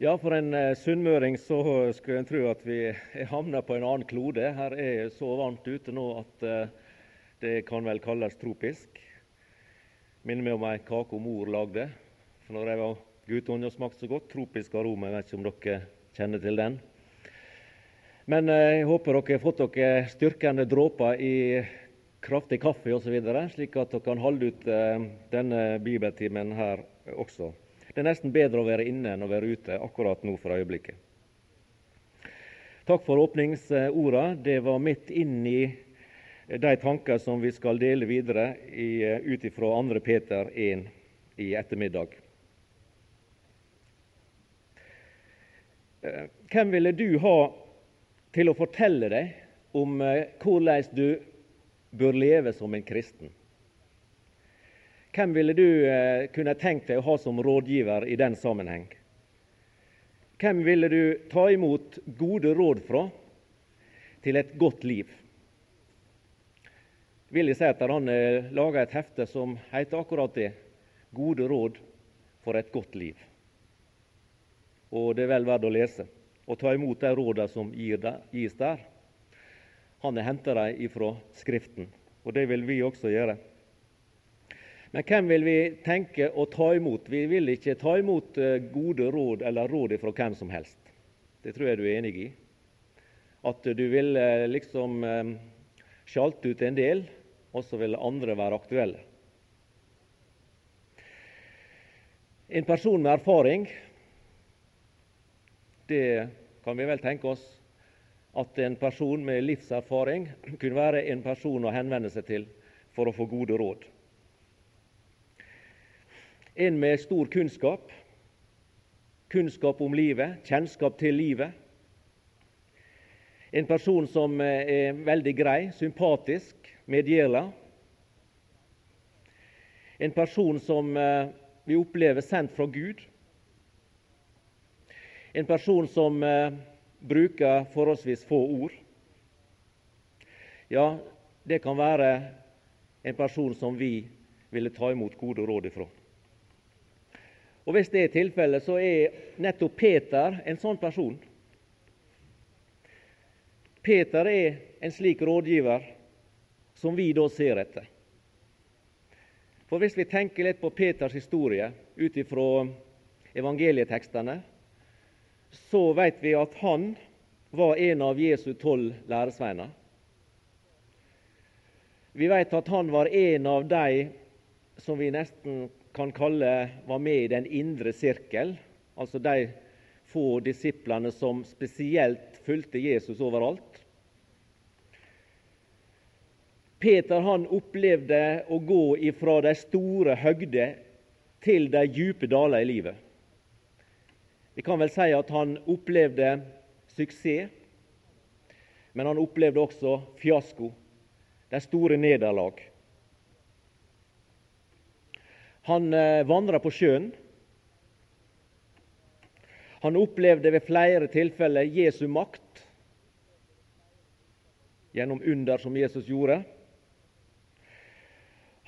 Ja, for en eh, sunnmøring så skulle en tro at vi er havna på en annen klode. Her er så varmt ute nå at eh, det kan vel kalles tropisk. Minner meg om ei kake mor lagde for når jeg var guttunge og smakte så godt. Tropisk aroma. Jeg vet ikke om dere kjenner til den. Men eh, jeg håper dere har fått dere styrkende dråper i kraftig kaffe osv., slik at dere kan holde ut denne bibeltimen her også. Det er nesten bedre å være inne enn å være ute akkurat nå for øyeblikket. Takk for åpningsorda. Det var midt inn i de tanker som vi skal dele videre ut ifra 2. Peter 1 i ettermiddag. Eh, hvem ville du ha til å fortelle deg om eh, hvordan du bør leve som en kristen? Hvem ville du eh, kunne tenkt deg å ha som rådgiver i den sammenheng? Hvem ville du ta imot gode råd fra til et godt liv? Willy Sæter han eh, laga et hefte som heter akkurat det 'Gode råd for et godt liv'. Og Det er vel verdt å lese og ta imot de rådene som gis der. Han har henta dem ifra Skriften, og det vil vi også gjøre. Men hvem vil vi tenke å ta imot? Vi vil ikke ta imot eh, gode råd eller råd fra hvem som helst. Det tror jeg du er enig i. At du vil eh, liksom eh, sjalte ut en del, og så vil andre være aktuelle. En person med erfaring, det kan vi vel tenke oss at en person med livserfaring kunne være en person å henvende seg til for å få gode råd. En med stor kunnskap. Kunnskap om livet, kjennskap til livet. En person som eh, er veldig grei, sympatisk, medgjørlig. En person som eh, vi opplever sendt fra Gud. En person som eh, bruker forholdsvis få ord. Ja, det kan være en person som vi ville ta imot gode råd ifra. Og Hvis det er tilfellet, så er nettopp Peter en sånn person. Peter er en slik rådgiver som vi da ser etter. For Hvis vi tenker litt på Peters historie ut ifra evangelietekstene, så vet vi at han var en av Jesu tolv læresveiner. Vi vet at han var en av de som vi nesten kan kalle var med i den indre sirkel, altså de få disiplene som spesielt fulgte Jesus overalt. Peter han opplevde å gå ifra de store høgder til de djupe daler i livet. Vi kan vel si at han opplevde suksess, men han opplevde også fiasko, de store nederlag. Han eh, vandra på sjøen. Han opplevde ved flere tilfeller Jesu makt gjennom under som Jesus gjorde.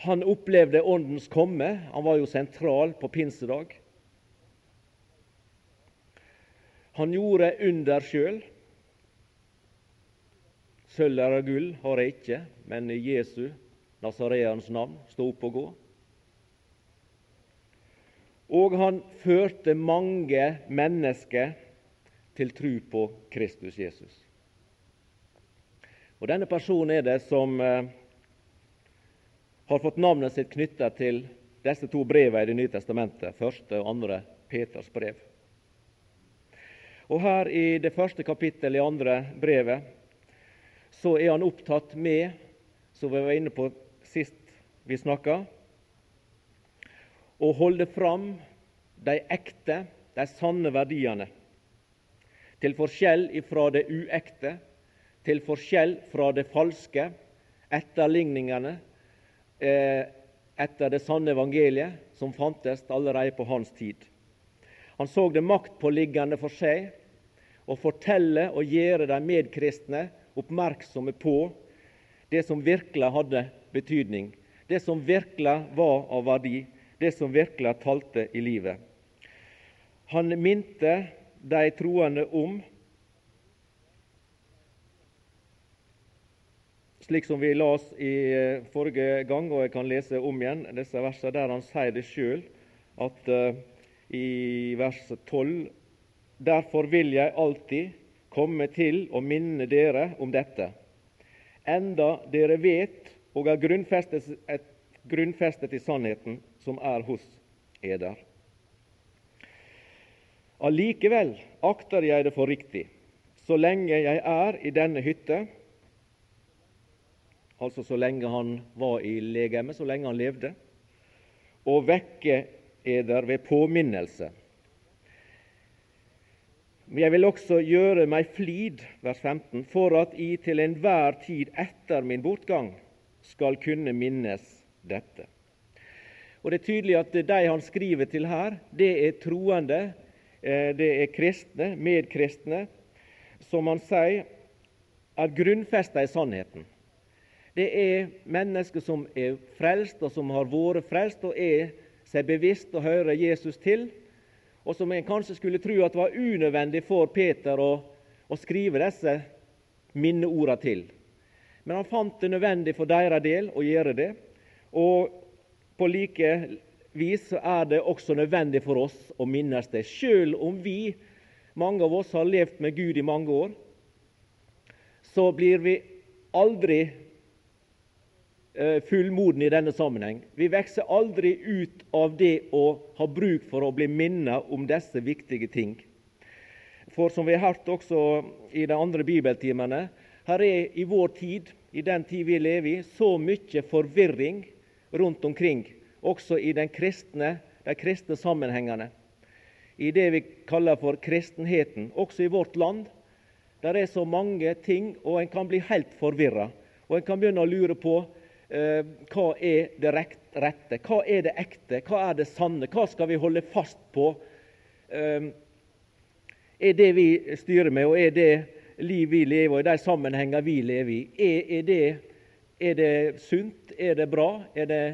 Han opplevde Åndens komme. Han var jo sentral på pinsedag. Han gjorde under sjøl. Sølv eller gull har jeg ikke, men i Jesu, Nasareans navn, stå opp og gå. Og han førte mange mennesker til tro på Kristus Jesus. Og Denne personen er det som eh, har fått navnet sitt knytta til disse to brevene i Det nye testamentet, første og andre Peters brev. Og Her i det første kapittelet i andre brevet så er han opptatt med, som vi var inne på sist vi snakka, å holde fram de ekte, de sanne verdiene, til forskjell fra det uekte, til forskjell fra det falske, etterligningene eh, etter det sanne evangeliet som fantes allerede på hans tid. Han så det maktpåliggende for seg å fortelle og gjøre de medkristne oppmerksomme på det som virkelig hadde betydning, det som virkelig var av verdi, det som virkelig talte i livet. Han minte de troende om slik som vi las i eh, forrige gang, og jeg kan lese om igjen disse versene der han sier det sjøl, at uh, i vers 12 Derfor vil jeg alltid komme til å minne dere om dette, enda dere vet og er grunnfestet, grunnfestet i sannheten som er hos eder. Allikevel akter jeg det for riktig, så lenge jeg er i denne hytte, altså så lenge han var i legemet, så lenge han levde, og vekke eder ved påminnelse. Men jeg vil også gjøre meg flid, vers 15, for at I til enhver tid etter min bortgang skal kunne minnes dette. Og Det er tydelig at de han skriver til her, det er troende, eh, det er kristne, medkristne, som han sier er grunnfesta i sannheten. Det er mennesker som er frelst, og som har vært frelst og er seg bevisst å høre Jesus til, og som en kanskje skulle tro at var unødvendig for Peter å, å skrive disse minneordene til. Men han fant det nødvendig for deres del å gjøre det. Og på like vis er det også nødvendig for oss å minnes det, selv om vi, mange av oss, har levd med Gud i mange år. Så blir vi aldri Eh, fullmoden i denne sammenheng. Vi vokser aldri ut av det å ha bruk for å bli minnet om disse viktige ting. For som vi har hørt også i de andre bibeltimene, her er i vår tid, i den tid vi lever i, så mye forvirring rundt omkring, også i kristne, de kristne sammenhengene. I det vi kaller for kristenheten, også i vårt land. Der er så mange ting, og en kan bli helt forvirra. Og en kan begynne å lure på Eh, hva er det rette, hva er det ekte, hva er det sanne, hva skal vi holde fast på? Eh, er det vi styrer med, og er det liv vi lever, og de sammenhenger vi lever i, er, er, det, er det sunt, er det bra, er det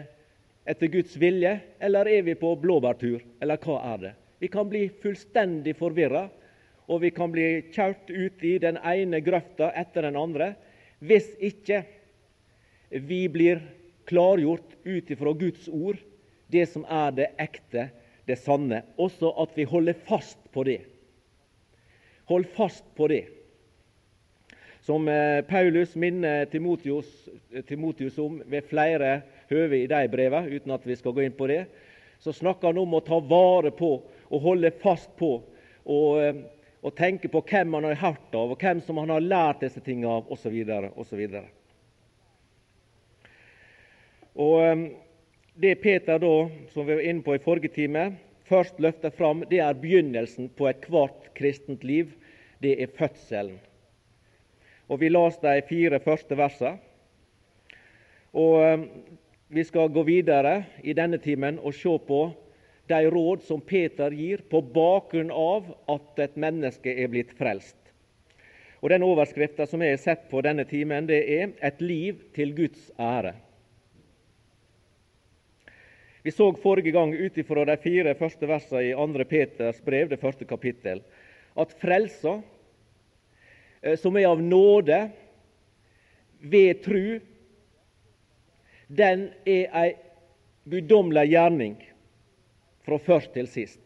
etter Guds vilje, eller er vi på blåbærtur, eller hva er det? Vi kan bli fullstendig forvirra, og vi kan bli kjørt ut i den ene grøfta etter den andre hvis ikke vi blir klargjort ut ifra Guds ord, det som er det ekte, det sanne. Også at vi holder fast på det. Hold fast på det. Som eh, Paulus minner Timotius, Timotius om ved flere høve i de brevene, uten at vi skal gå inn på det, så snakker han om å ta vare på og holde fast på og, eh, og tenke på hvem han har hørt av, og hvem som han har lært disse tingene av, osv. Ehm, Det Peter da, som vi var inne på i forrige time, først løfter fram, det er begynnelsen på ethvert kristent liv. Det er fødselen. Og Vi las de fire første versene. Og ehm, Vi skal gå videre i denne timen og se på de råd som Peter gir på bakgrunn av at et menneske er blitt frelst. Og Den overskriften som jeg har sett på denne timen, det er 'Et liv til Guds ære'. Vi så forrige gang ut ifra de fire første versene i 2. Peters brev, det første kapittel, at frelsa, som er av nåde ved tru, den er ei guddommelig gjerning fra først til sist.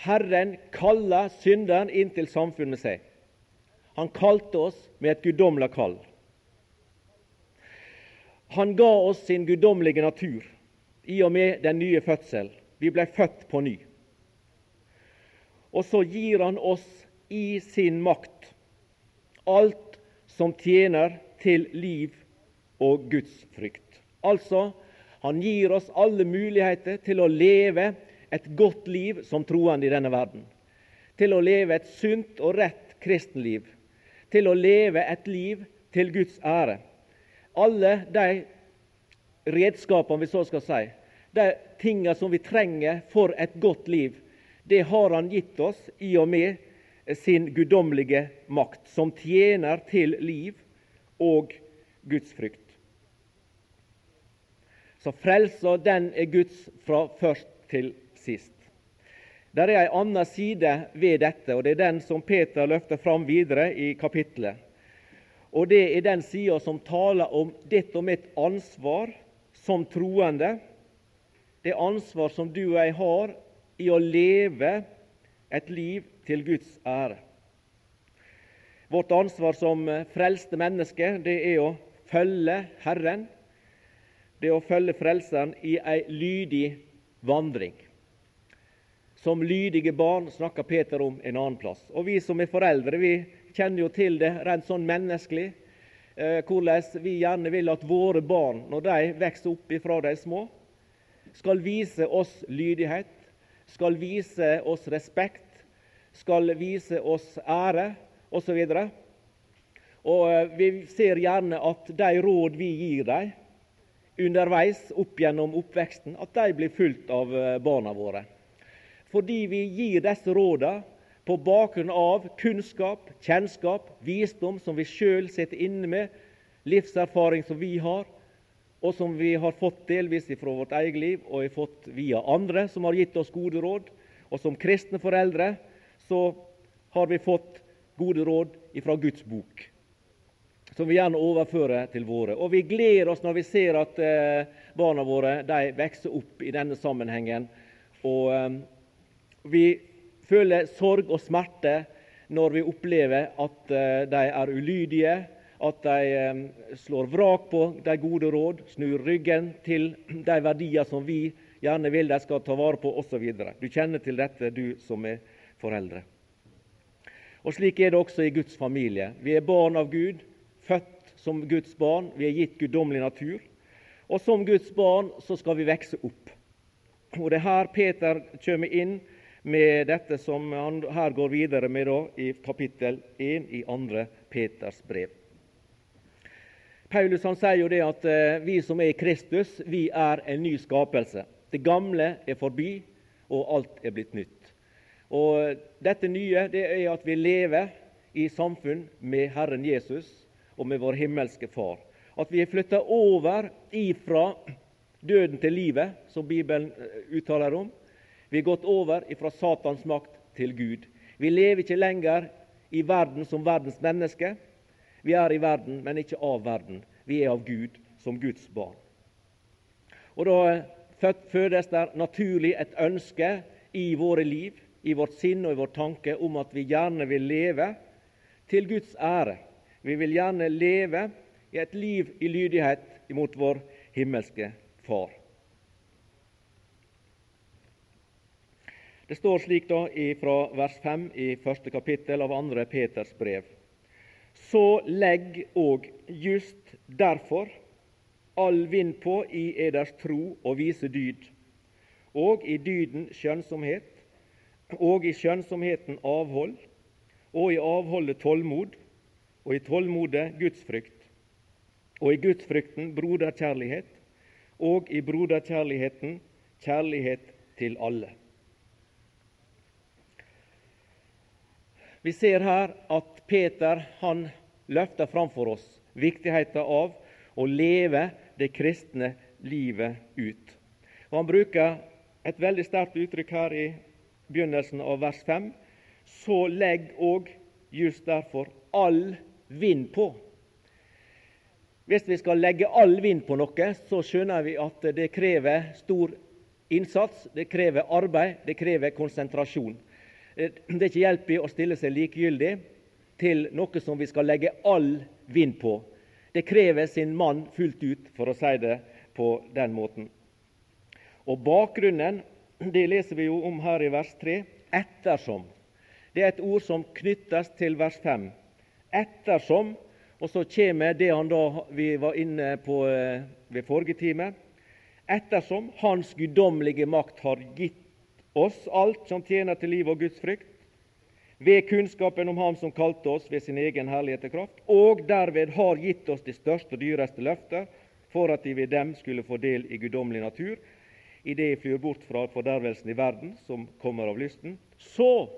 Herren kaller synderen inn til samfunn med seg. Han kalte oss med et guddommelig kall. Han ga oss sin guddommelige natur i og med den nye fødsel. Vi ble født på ny. Og så gir han oss i sin makt alt som tjener til liv og Guds frykt. Altså, han gir oss alle muligheter til å leve et godt liv som troende i denne verden. Til å leve et sunt og rett kristenliv. Til å leve et liv til Guds ære alle de redskapene vi så skal si, de tingene som vi trenger for et godt liv, det har Han gitt oss i og med sin guddommelige makt, som tjener til liv og gudsfrykt. Så frelsa, den er Guds fra først til sist. Der er ei anna side ved dette, og det er den som Peter løfter fram videre i kapittelet. Og det er den sida som taler om ditt og mitt ansvar som troende. Det ansvar som du og jeg har i å leve et liv til Guds ære. Vårt ansvar som frelste mennesker det er å følge Herren, det er å følge Frelseren i ei lydig vandring. Som lydige barn snakker Peter om en annen plass. Og Vi som er foreldre, vi kjenner jo til det rent sånn menneskelig. Eh, hvordan vi gjerne vil at våre barn, når de vokser opp ifra de små, skal vise oss lydighet, skal vise oss respekt, skal vise oss ære osv. Og, og eh, vi ser gjerne at de råd vi gir dem underveis opp gjennom oppveksten, at de blir fulgt av eh, barna våre. Fordi vi gir disse rådene på bakgrunn av kunnskap, kjennskap, visdom som vi sjøl sitter inne med, livserfaring som vi har, og som vi har fått delvis fra vårt eget liv og har fått via andre som har gitt oss gode råd. Og som kristne foreldre så har vi fått gode råd fra Guds bok, som vi gjerne overfører til våre. Og vi gleder oss når vi ser at eh, barna våre de vokser opp i denne sammenhengen. Og eh, vi føler sorg og smerte når vi opplever at eh, de er ulydige, at de slår vrak på de gode råd, snur ryggen til de verdier som vi gjerne vil de skal ta vare på, osv. Du kjenner til dette, du som er foreldre. Og Slik er det også i Guds familie. Vi er barn av Gud, født som Guds barn. Vi er gitt guddommelig natur. Og som Guds barn så skal vi vokse opp. Og Det er her Peter kommer inn med dette som han her går videre med da, i kapittel 1 i 2. Peters brev. Paulus han sier jo det at eh, vi som er i Kristus, vi er en ny skapelse. Det gamle er forbi, og alt er blitt nytt. Og Dette nye det er at vi lever i samfunn med Herren Jesus og med vår himmelske Far. At vi er flytta over ifra døden til livet, som Bibelen eh, uttaler om. Vi er gått over ifra Satans makt til Gud. Vi lever ikke lenger i verden som verdens menneske. Vi er i verden, men ikke av verden. Vi er av Gud som Guds barn. Og Da fødes det naturlig et ønske i våre liv i vårt sinn og i vår tanke om at vi gjerne vil leve til Guds ære. Vi vil gjerne leve i et liv i lydighet imot vår himmelske Far. Det står slik da fra vers 5 i første kapittel av andre Peters brev. Så legg òg just derfor all vind på i eders tro og vise dyd, og i dyden skjønnsomhet, og i skjønnsomheten avhold, og i avholdet tålmod, og i tålmodet gudsfrykt, og i gudsfrykten broderkjærlighet, og i broderkjærligheten kjærlighet til alle. Vi ser her at Peter han løfter framfor oss viktigheten av å leve det kristne livet ut. Og Han bruker et veldig sterkt uttrykk her i begynnelsen av vers 5, så legg òg just derfor all vind på. Hvis vi skal legge all vind på noe, så skjønner vi at det krever stor innsats, det krever arbeid, det krever konsentrasjon. Det er ikke hjelp i å stille seg likegyldig til noe som vi skal legge all vind på. Det krever sin mann fullt ut, for å si det på den måten. Og Bakgrunnen det leser vi jo om her i vers 3. Ettersom. Det er et ord som knyttes til vers 5. Ettersom, og så kommer det han da vi var inne på eh, ved forrige time. Ettersom Hans guddommelige makt har gitt oss alt som tjener til liv og Guds frykt, ved kunnskapen om Ham som kalte oss ved sin egen herlighet og kraft, og derved har gitt oss de største og dyreste løfter, for at de ved dem skulle få del i guddommelig natur, idet jeg flyr bort fra fordervelsen i verden, som kommer av lysten. Så,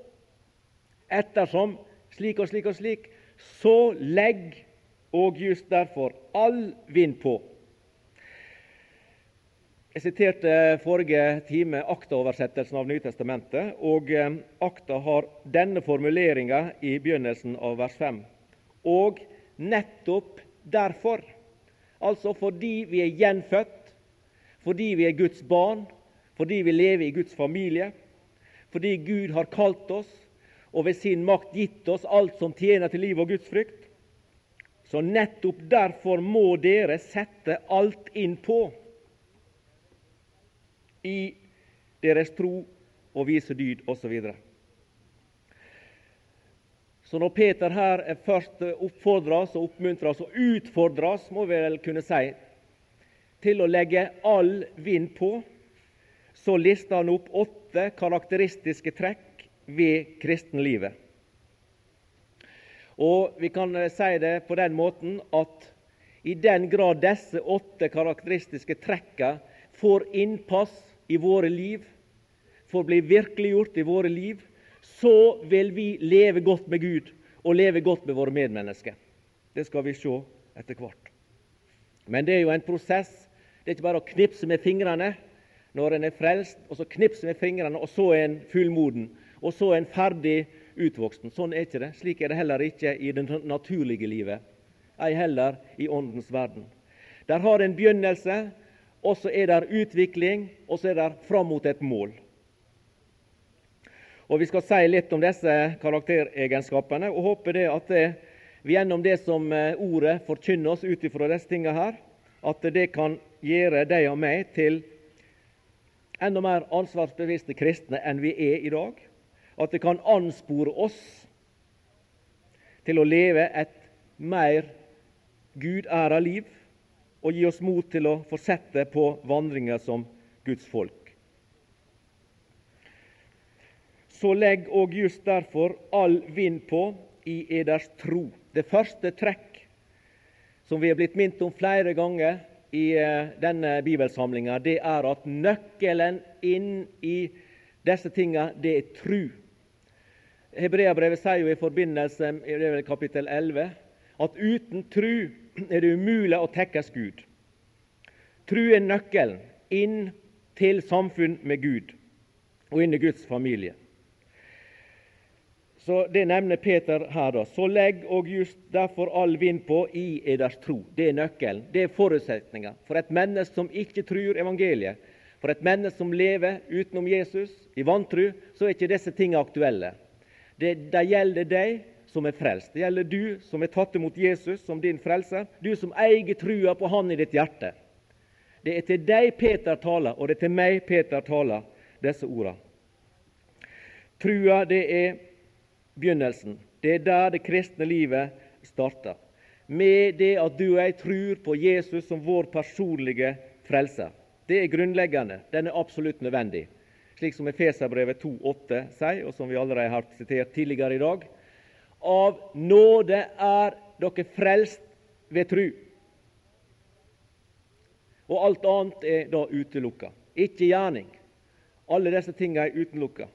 ettersom slik og slik og slik, så legg og just derfor all vind på. Jeg siterte forrige time akta-oversettelsen av Nytestamentet, og eh, akta har denne formuleringa i begynnelsen av vers 5. Og nettopp derfor, altså fordi vi er gjenfødt, fordi vi er Guds barn, fordi vi lever i Guds familie, fordi Gud har kalt oss og ved sin makt gitt oss alt som tjener til liv og Guds frykt. Så nettopp derfor må dere sette alt inn på i deres tro og vise dyd osv. Så, når Peter her først oppfordres og oppmuntres og utfordres, må vi vel kunne si, til å legge all vind på, så lister han opp åtte karakteristiske trekk ved kristenlivet. Og vi kan si det på den måten at i den grad disse åtte karakteristiske trekkene får innpass i våre liv, får bli virkeliggjort i våre liv, så vil vi leve godt med Gud og leve godt med våre medmennesker. Det skal vi se etter hvert. Men det er jo en prosess. Det er ikke bare å knipse med fingrene når en er frelst, og så knipse med fingrene, og så er en fullmoden, og så er en ferdig utvoksen. Sånn er ikke det. Slik er det heller ikke i det naturlige livet, ei heller i Åndens verden. Der har en begynnelse, og så er det utvikling, og så er det fram mot et mål. Og Vi skal si litt om disse karakteregenskapene, og håper det at det, vi gjennom det som eh, ordet forkynner oss ut ifra disse tingene her, at det kan gjøre deg og meg til enda mer ansvarsbevisste kristne enn vi er i dag. At det kan anspore oss til å leve et mer gudæra liv og gi oss mot til å fortsette på vandringa som Guds folk. Så legg òg just derfor all vind på i eders tro. Det første trekk som vi er blitt minnet om flere ganger i eh, denne bibelsamlinga, det er at nøkkelen inn i disse tinga, det er tru. Hebreabrevet sier jo i forbindelse med kapittel 11 at uten tru er det umulig å tekkes Gud. Tru er nøkkelen inn til samfunn med Gud og inn i Guds familie. Så Det nevner Peter her. da. Så legg og just derfor all vind på i eders tro. Det er nøkkelen. Det er forutsetninga. For et menneske som ikke tror evangeliet, for et menneske som lever utenom Jesus, i vantru, så er ikke disse tingene aktuelle. Det, det gjelder deg som er frelst. Det gjelder du som er tatt imot Jesus som din frelser, du som eier trua på Han i ditt hjerte. Det er til deg Peter taler, og det er til meg Peter taler disse ordene. Trua, det er begynnelsen. Det er der det kristne livet starter. Med det at du og jeg tror på Jesus som vår personlige frelser. Det er grunnleggende. Den er absolutt nødvendig. Slik som Efeserbrevet 2,8 sier, og som vi allerede har sitert tidligere i dag. Av nåde er dere frelst ved tru. Og alt annet er da utelukka. Ikke gjerning. Alle disse tingene er utelukka.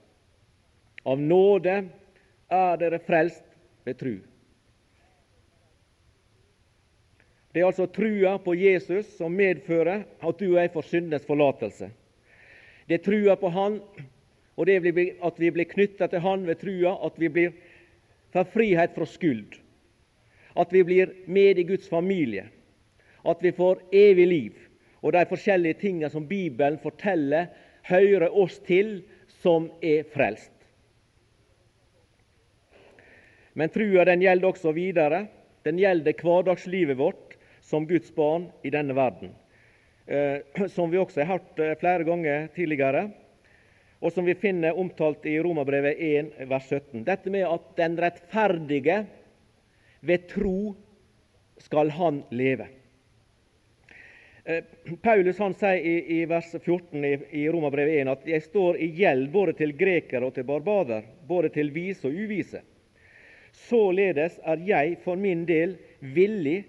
Av nåde er dere frelst ved tru. Det er altså trua på Jesus som medfører at du og jeg får syndenes forlatelse. Det er trua på Han, og det at vi blir knytta til Han ved trua, at vi blir får frihet fra skyld. At vi blir med i Guds familie. At vi får evig liv. Og de forskjellige tingene som Bibelen forteller, hører oss til som er frelst. Men trua den gjelder også videre. Den gjelder hverdagslivet vårt som Guds barn i denne verden. Eh, som vi også har hørt eh, flere ganger tidligere, og som vi finner omtalt i Romerbrevet 1, vers 17. Dette med at den rettferdige ved tro skal han leve. Eh, Paulus han sier i, i vers 14 i, i Romerbrevet 1 at jeg står i gjeld både til grekere og til barbader, både til vise og uvise. Således er jeg for min del villig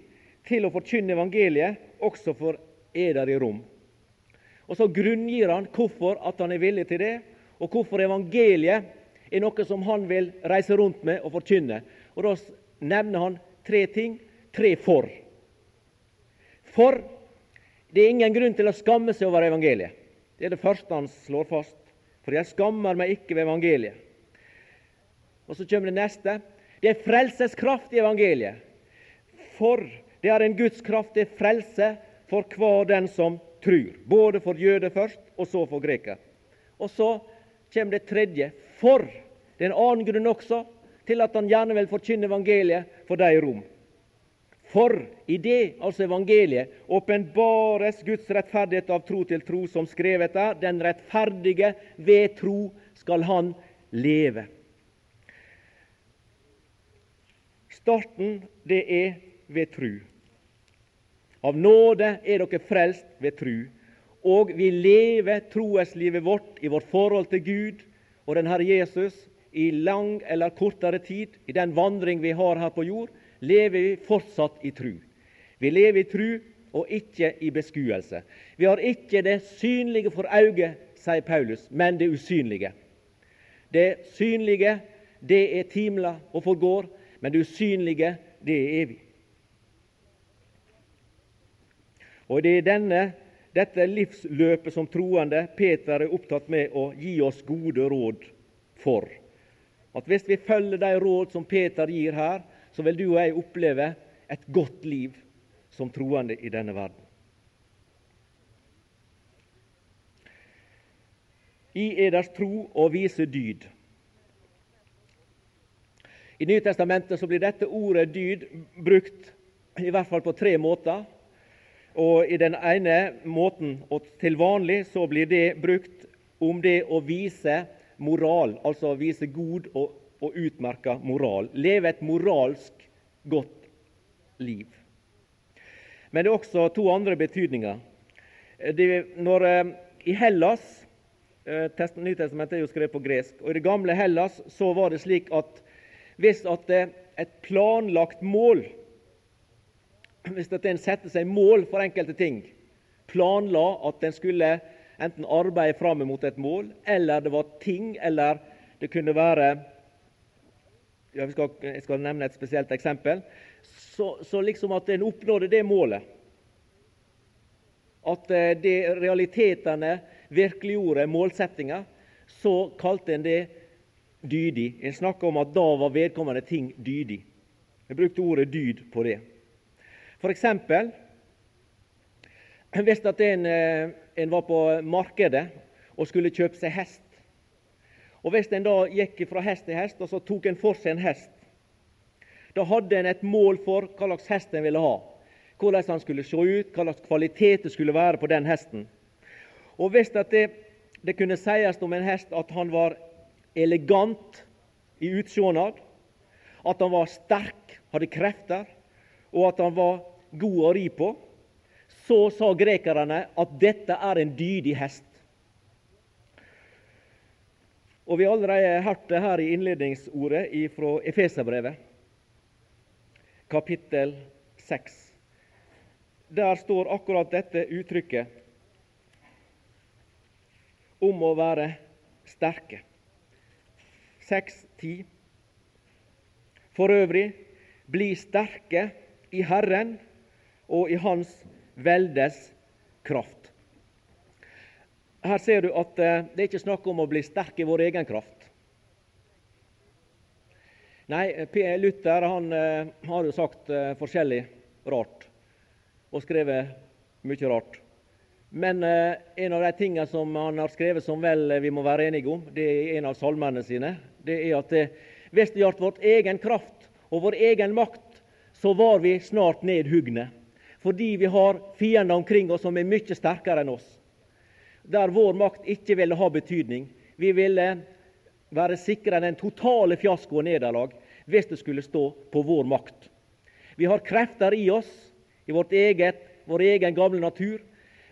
til å forkynne evangeliet også for eder i Rom. Og Så grunngir han hvorfor at han er villig til det, og hvorfor evangeliet er noe som han vil reise rundt med og forkynne. Og Da nevner han tre ting, tre for. For Det er ingen grunn til å skamme seg over evangeliet. Det er det første han slår fast. For jeg skammer meg ikke ved evangeliet. Og så kommer det neste. Det er frelseskraft i evangeliet. For det er en Guds kraft til frelse for hver den som tror. Både for jøde først, og så for greker. Og så kommer det tredje. For det er en annen grunn også til at han gjerne vil forkynne evangeliet for de i Rom. For i det, altså evangeliet, åpenbares Guds rettferdighet av tro til tro, som skrevet er, den rettferdige ved tro skal han leve. Starten, det er ved tru. Av nåde er dere frelst ved tru. Og vi lever troeslivet vårt i vårt forhold til Gud og den Herre Jesus i lang eller kortere tid, i den vandring vi har her på jord, lever vi fortsatt i tru. Vi lever i tru og ikke i beskuelse. Vi har ikke det synlige for øyet, sier Paulus, men det usynlige. Det synlige, det er timla og forgår, men det usynlige, det er evig. Og Det er denne, dette livsløpet som troende Peter er opptatt med å gi oss gode råd for. At Hvis vi følger de råd som Peter gir her, så vil du og jeg oppleve et godt liv som troende i denne verden. I eders tro og vise dyd. I Nytestamentet så blir dette ordet dyd brukt i hvert fall på tre måter. Og I den ene måten, og til vanlig, så blir det brukt om det å vise moral, altså vise god og og utmerka moral. Leve et moralsk godt liv. Men det er også to andre betydninger. Det, når, eh, I Hellas eh, Nytestamentet er jo skrevet på gresk. og I det gamle Hellas så var det slik at hvis at et planlagt mål Hvis at en setter seg mål for enkelte ting, planla at en skulle enten arbeide fram mot et mål, eller det var ting, eller det kunne være jeg skal, jeg skal, nevne et spesielt eksempel. Så, så liksom at en oppnådde det målet. At de det realitetene virkeliggjorde målsettinga, så kalte en det dydig. En snakker om at da var vedkommende ting dydig. Jeg brukte ordet dyd på det. For eksempel hvis at en, eh, en var på markedet og skulle kjøpe seg hest. Og Hvis en da gikk fra hest til hest, og så tok en for seg en hest, da hadde en et mål for hva slags hest en ville ha. Hvordan han skulle se ut, hva slags kvalitet det skulle være på den hesten. Og Hvis det, det kunne sies om en hest at han var elegant i utseendet, at han var sterk, hadde krefter, og at han var god å ri på, så sa grekerne at dette er en dydig hest. Og Vi har allerede hørt det her i innledningsordet fra Efeserbrevet, kapittel 6. Der står akkurat dette uttrykket om å være sterke. 6.10. For øvrig, bli sterke i Herren og i Hans veldes kraft. Her ser du at eh, det er ikke snakk om å bli sterk i vår egen kraft. Nei, P. Luther han, han har jo sagt eh, forskjellig rart og skrevet mye rart. Men en av de tingene som han har skrevet som vel vi må være enige om, det er en av salmene sine, det er at hvis det gjaldt vår egen kraft og vår egen makt, så var vi snart nedhugne. Fordi vi har fiender omkring oss som er mye sterkere enn oss der vår makt ikke ville ha betydning. Vi ville være sikre den totale fiasko og nederlag hvis det skulle stå på vår makt. Vi har krefter i oss, i vårt eget, vår egen gamle natur.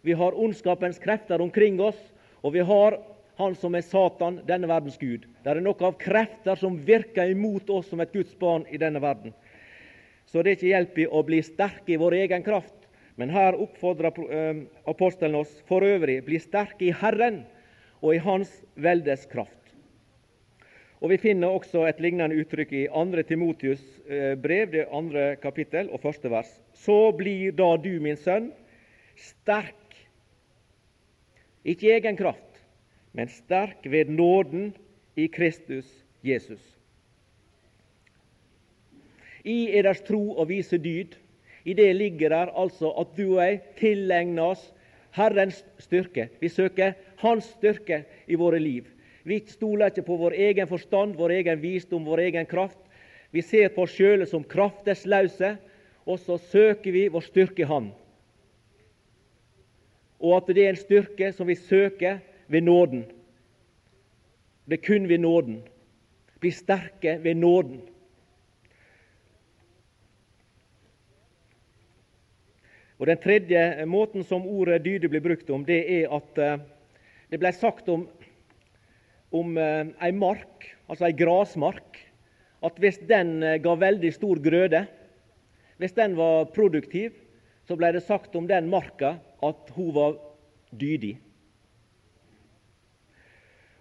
Vi har ondskapens krefter omkring oss, og vi har han som er Satan, denne verdens gud. Det er noe av krefter som virker imot oss som et Guds barn i denne verden. Så det er ikke hjelp i å bli sterke i vår egen kraft. Men her oppfordrer eh, apostelen oss for øvrig bli sterke i Herren og i Hans veldes kraft. Og Vi finner også et lignende uttrykk i 2. Timotius eh, brev, det andre kapittel og første vers. Så blir da du, min sønn, sterk. Ikke egen kraft, men sterk ved nåden i Kristus Jesus. I eders tro og vise dyd, i det ligger der altså at du og jeg tilegner oss Herrens styrke. Vi søker Hans styrke i våre liv. Vi stoler ikke på vår egen forstand, vår egen visdom, vår egen kraft. Vi ser på oss sjøle som kraftesløse, og så søker vi vår styrke i Han. Og at det er en styrke som vi søker ved nåden. Det er kun ved nåden. Bli sterke ved nåden. Og Den tredje måten som ordet dyde blir brukt om, det er at eh, det ble sagt om, om eh, ei mark, altså ei grasmark, at hvis den eh, ga veldig stor grøde, hvis den var produktiv, så ble det sagt om den marka at hun var dydig.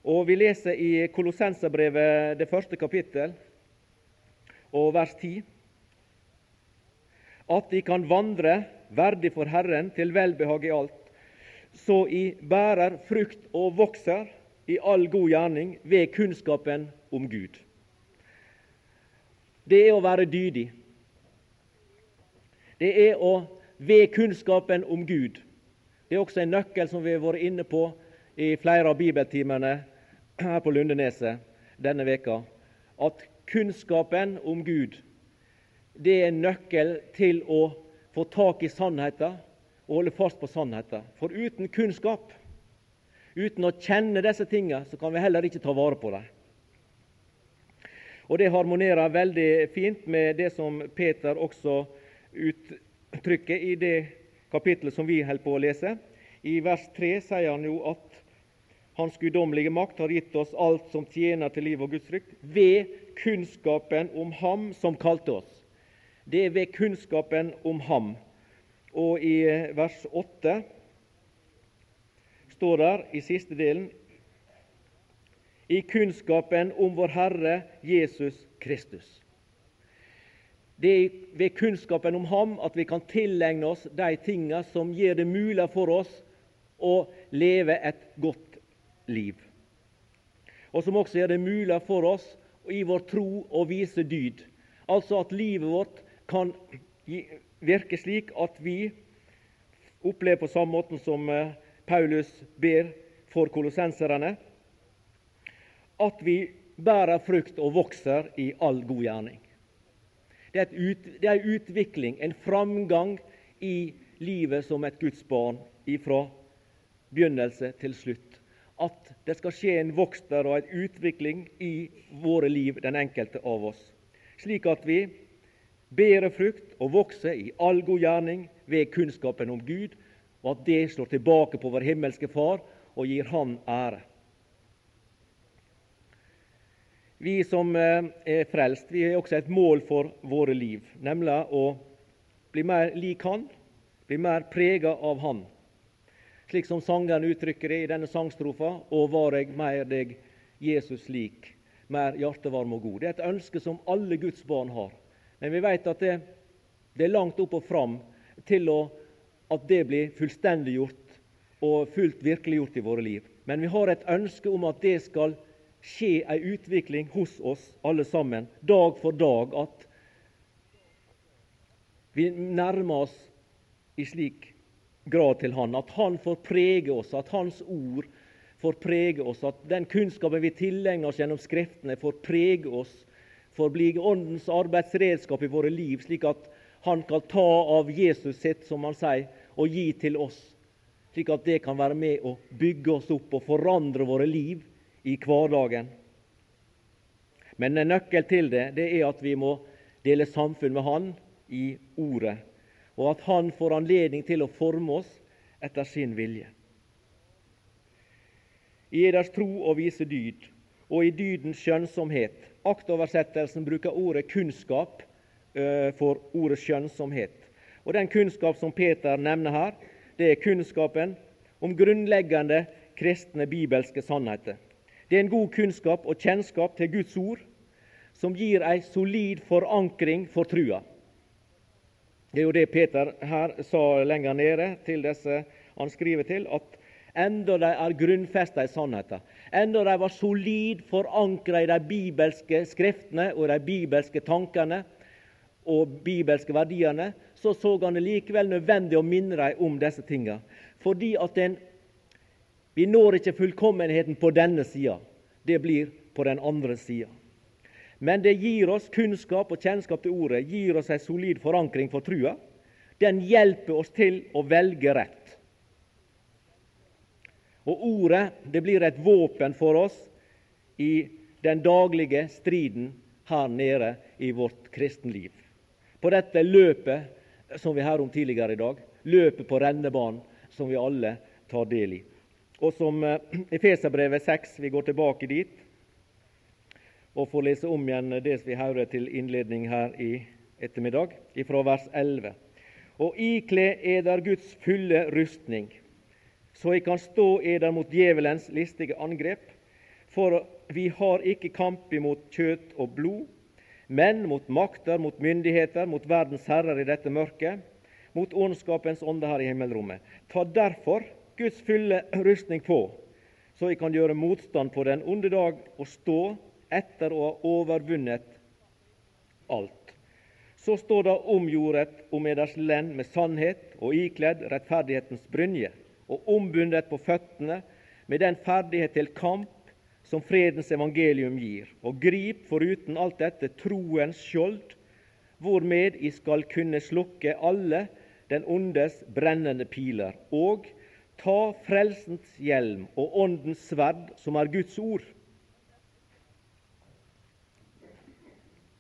Og Vi leser i Kolossenserbrevet det første kapittel og vers 10 at de kan vandre verdig for Herren til velbehag i alt, så I bærer frukt og vokser i all god gjerning ved kunnskapen om Gud. Det er å være dydig. Det er å ved kunnskapen om Gud. Det er også en nøkkel som vi har vært inne på i flere av bibeltimene her på Lundeneset denne veka. At kunnskapen om Gud det er en nøkkel til å få tak i sannheten og holde fast på sannheten. For uten kunnskap, uten å kjenne disse tingene, så kan vi heller ikke ta vare på dem. Og Det harmonerer veldig fint med det som Peter også uttrykker i det kapittelet som vi holder på å lese. I vers 3 sier han jo at Hans guddommelige makt har gitt oss alt som tjener til liv og Guds frykt, ved kunnskapen om Ham som kalte oss det er ved kunnskapen om ham. Og i vers 8 står der i siste delen i kunnskapen om vår Herre Jesus Kristus. Det er ved kunnskapen om Ham at vi kan tilegne oss de tingene som gjør det mulig for oss å leve et godt liv. Og som også gjør det mulig for oss i vår tro å vise dyd. Altså at livet vårt kan virke slik at vi opplever på samme måten som eh, Paulus ber for kolossenserne, at vi bærer frukt og vokser i all god gjerning. Det er, ut, det er utvikling, en framgang i livet som et Guds barn ifra begynnelse til slutt. At det skal skje en vokst og en utvikling i våre liv, den enkelte av oss. Slik at vi bærer frukt og vokser i all god gjerning ved kunnskapen om Gud, og at det slår tilbake på vår himmelske Far og gir Han ære. Vi som eh, er frelst, vi har også et mål for våre liv, nemlig å bli mer lik Han, bli mer prega av Han. Slik som sangeren uttrykker det i denne sangstrofa, og var jeg mer deg Jesus lik, mer hjertevarm og god. Det er et ønske som alle Guds barn har. Men vi vet at det, det er langt opp og fram til å, at det blir fullstendiggjort og fullt virkeliggjort i våre liv. Men vi har et ønske om at det skal skje ei utvikling hos oss alle sammen, dag for dag. At vi nærmer oss i slik grad til Han. At Han får prege oss, at Hans ord får prege oss. At den kunnskapen vi tilegner oss gjennom Skriftene, får prege oss får bli Åndens arbeidsredskap i våre liv, slik at Han kan ta av Jesus sitt, som han sier, og gi til oss. Slik at det kan være med å bygge oss opp og forandre våre liv i hverdagen. Men en nøkkel til det, det er at vi må dele samfunn med Han i Ordet, og at Han får anledning til å forme oss etter sin vilje. I eders tro og vise dyd, og i dydens skjønnsomhet. Aktoversettelsen bruker ordet 'kunnskap' for ordet 'skjønnsomhet'. Og Den kunnskap som Peter nevner her, det er kunnskapen om grunnleggende kristne bibelske sannheter. Det er en god kunnskap og kjennskap til Guds ord som gir ei solid forankring for trua. Det er jo det Peter her sa lenger nede til disse han skriver til, at enda de er grunnfesta i sannheten, enda de var solid forankra i de bibelske skriftene og de bibelske tankene og bibelske verdiene, så så han det likevel nødvendig å minne dem om disse tingene. Fordi at en, vi når ikke fullkommenheten på denne sida. Det blir på den andre sida. Men det gir oss kunnskap og kjennskap til Ordet, gir oss en solid forankring for trua. Den hjelper oss til å velge rett. Og Ordet det blir et våpen for oss i den daglige striden her nede i vårt kristenliv. På dette løpet som vi hørte om tidligere i dag, løpet på rennebanen som vi alle tar del i. Og som eh, Efeserbrevet 6, vi går tilbake dit og får lese om igjen det vi hører til innledning her i ettermiddag, fra vers 11. Og ikle eder Guds fulle rustning så jeg kan stå eder mot djevelens listige angrep. For vi har ikke kamp imot kjøtt og blod, men mot makter, mot myndigheter, mot verdens herrer i dette mørket, mot ondskapens ånde her i himmelrommet. Ta derfor Guds fulle rustning på, så jeg kan gjøre motstand på den onde dag og stå etter å ha overvunnet alt. Så står det omgjordet om eders lend med sannhet og ikledd rettferdighetens brynje og ombundet på føttene med den ferdighet til kamp som fredens evangelium gir, og grip foruten alt dette troens skjold, hvormed I skal kunne slukke alle den ondes brennende piler, og ta frelsens hjelm og åndens sverd, som er Guds ord.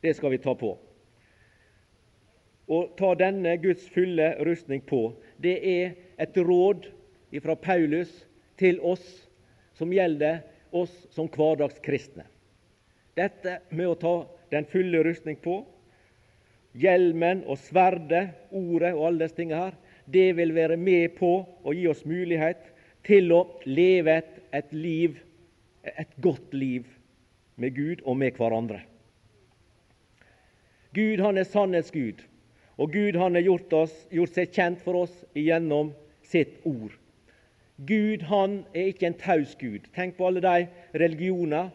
Det skal vi ta på. Å ta denne Guds fulle rustning på, det er et råd fra Paulus til oss som gjelder oss som hverdagskristne. Dette med å ta den fulle rustning på, hjelmen og sverdet, ordet og alle disse tingene her, det vil være med på å gi oss mulighet til å leve et, liv, et godt liv med Gud og med hverandre. Gud han er sannhetsgud, og Gud han har gjort, gjort seg kjent for oss gjennom sitt ord. Gud han er ikke en taus Gud. Tenk på alle de religioner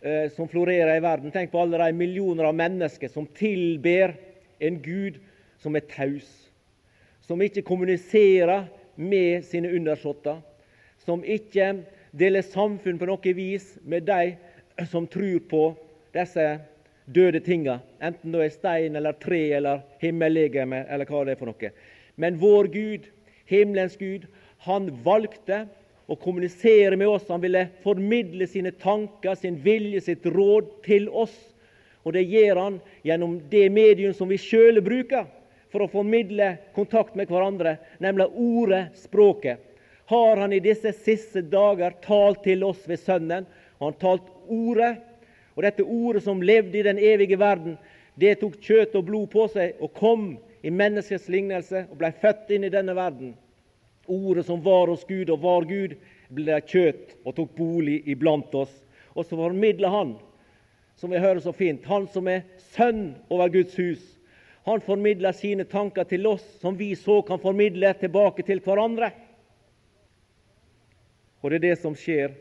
eh, som florerer i verden. Tenk på alle de millioner av mennesker som tilber en Gud som er taus. Som ikke kommuniserer med sine undersåtter. Som ikke deler samfunn på noe vis med de som tror på disse døde tinga, enten det er stein eller tre eller himmellegeme eller hva det er for noe. Men vår Gud, himmelens Gud, han valgte å kommunisere med oss. Han ville formidle sine tanker, sin vilje, sitt råd til oss. Og det gjør han gjennom det medium som vi sjøl bruker for å formidle kontakt med hverandre, nemlig ordet, språket. Har han i disse siste dager talt til oss ved Sønnen? Han talt ordet. Og dette ordet som levde i den evige verden, det tok kjøtt og blod på seg og kom i menneskets lignelse og ble født inn i denne verden. Ordet som var hos Gud og var Gud, ble kjøtt og tok bolig iblant oss. Og så formidla Han, som vi hører så fint, Han som er sønn over Guds hus. Han formidler sine tanker til oss, som vi så kan formidle tilbake til hverandre. Og det er det som skjer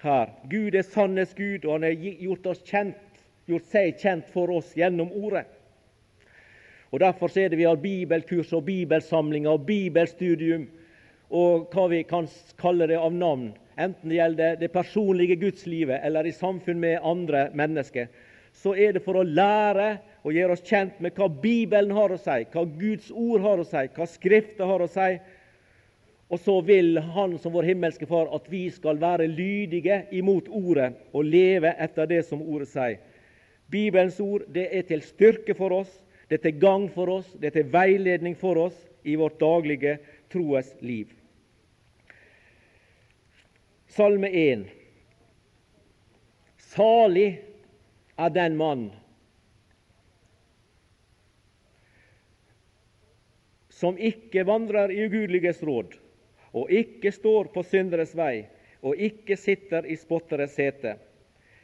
her. Gud er sannhetsgud, og han har gjort, kjent, gjort seg kjent for oss gjennom Ordet. Og Derfor er det vi har bibelkurs og bibelsamlinger og bibelstudium og hva vi kan kalle det av navn, enten det gjelder det personlige gudslivet eller i samfunn med andre mennesker, så er det for å lære og gjøre oss kjent med hva Bibelen har å si, hva Guds ord har å si, hva Skriften har å si. Og så vil Han som vår himmelske Far at vi skal være lydige imot Ordet og leve etter det som Ordet sier. Bibelens ord det er til styrke for oss, det er til gagn for oss, det er til veiledning for oss i vårt daglige troes liv. Salme 1. Salig er den mann som ikke vandrer i ugudeliges råd, og ikke står på synderes vei, og ikke sitter i spotteres sete,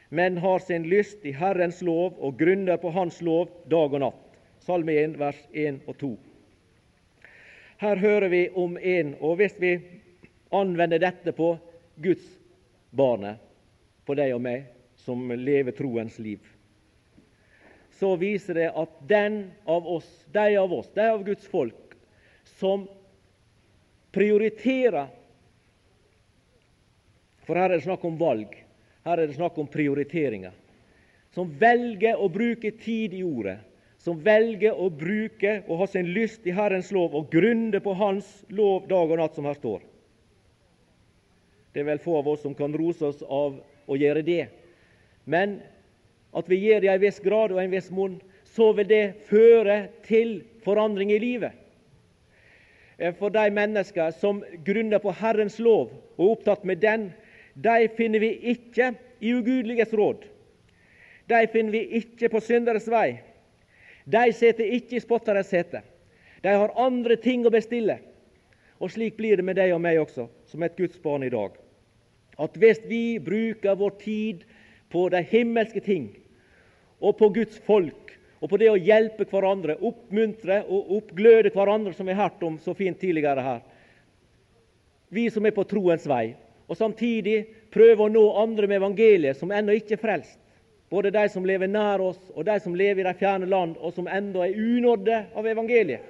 men har sin lyst i Herrens lov og grunner på Hans lov dag og natt. Salme 1, vers 1 og 2. Her hører vi om en, og hvis vi anvender dette på Guds barnet, på deg og meg, som lever troens liv, så viser det at den av oss, de av oss, de av Guds folk, som prioriterer For her er det snakk om valg. Her er det snakk om prioriteringer. Som velger å bruke tid i ordet, som velger å bruke og ha sin lyst i Herrens lov og grunne på Hans lov dag og natt, som her står. Det er vel få av oss som kan rose oss av å gjøre det. Men at vi gjør det i en viss grad og en viss monn, så vil det føre til forandring i livet. Eh, for de mennesker som grunner på Herrens lov og er opptatt med den, de finner vi ikke i ugudeliges råd. De finner vi ikke på synderes vei. De sitter ikke i spotteres sete. De har andre ting å bestille. Og slik blir det med deg og meg også, som et Guds barn i dag. At hvis vi bruker vår tid på de himmelske ting og på Guds folk og på det å hjelpe hverandre, oppmuntre og oppgløde hverandre, som vi har hørt om så fint tidligere her. Vi som er på troens vei, og samtidig prøve å nå andre med evangeliet som ennå ikke er frelst. Både de som lever nær oss, og de som lever i de fjerne land, og som ennå er unådde av evangeliet.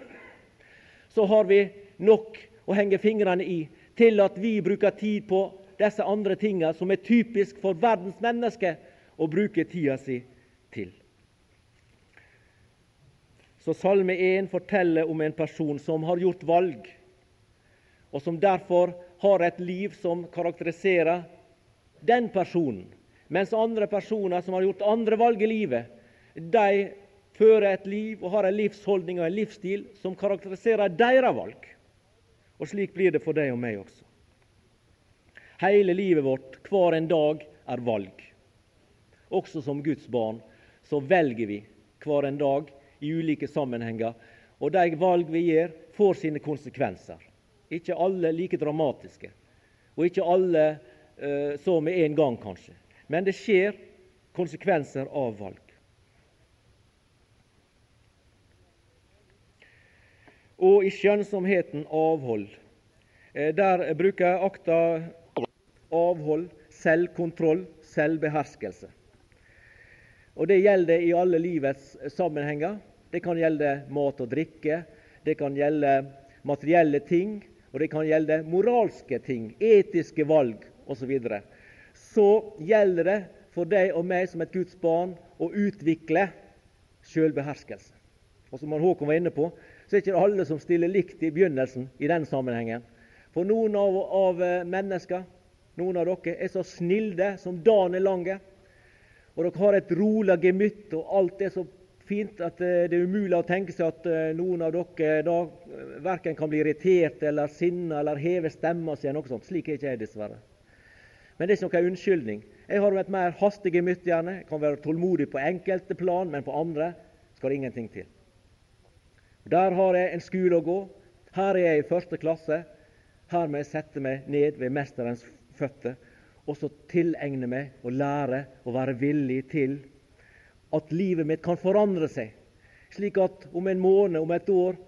Så har vi nok å henge fingrene i til at vi bruker tid på disse andre tingene som er typisk for verdens mennesker å bruke tida si til. Så Salme 1 forteller om en person som har gjort valg, og som derfor har et liv som karakteriserer den personen. Mens andre personer som har gjort andre valg i livet, de fører et liv og har en livsholdning og en livsstil som karakteriserer deres valg. Og slik blir det for deg og meg også. Hele livet vårt, hver en dag, er valg. Også som Guds barn så velger vi hver en dag i ulike sammenhenger. Og de valg vi gjør, får sine konsekvenser. Ikke alle like dramatiske, og ikke alle uh, så med en gang, kanskje. Men det skjer konsekvenser av valg. Og i skjønnsomheten avhold. Eh, der bruker akta avhold, selvkontroll, selvbeherskelse. Og Det gjelder i alle livets sammenhenger. Det kan gjelde mat og drikke, det kan gjelde materielle ting, og det kan gjelde moralske ting, etiske valg osv. Så, så gjelder det for deg og meg som et Guds barn å utvikle sjølbeherskelse. Og som Håkon var inne på, så er det ikke alle som stiller likt i begynnelsen i den sammenhengen. For noen av, av mennesker, noen av dere, er så snilde som dagen er lang. Og dere har et rolig gemytt, og alt er så fint at eh, det er umulig å tenke seg at eh, noen av dere da eh, verken kan bli irritert eller sinna eller heve stemma si. noe sånt. Slik er ikke jeg, dessverre. Men det er ikke noen unnskyldning. Jeg har et mer hastig gemytt, gjerne. Jeg kan være tålmodig på enkelte plan, men på andre skal det ingenting til. Der har jeg en skole å gå. Her er jeg i første klasse. Her må jeg sette meg ned ved mesterens føtter og så tilegne meg og lære og være villig til at livet mitt kan forandre seg, slik at om en måned, om et år,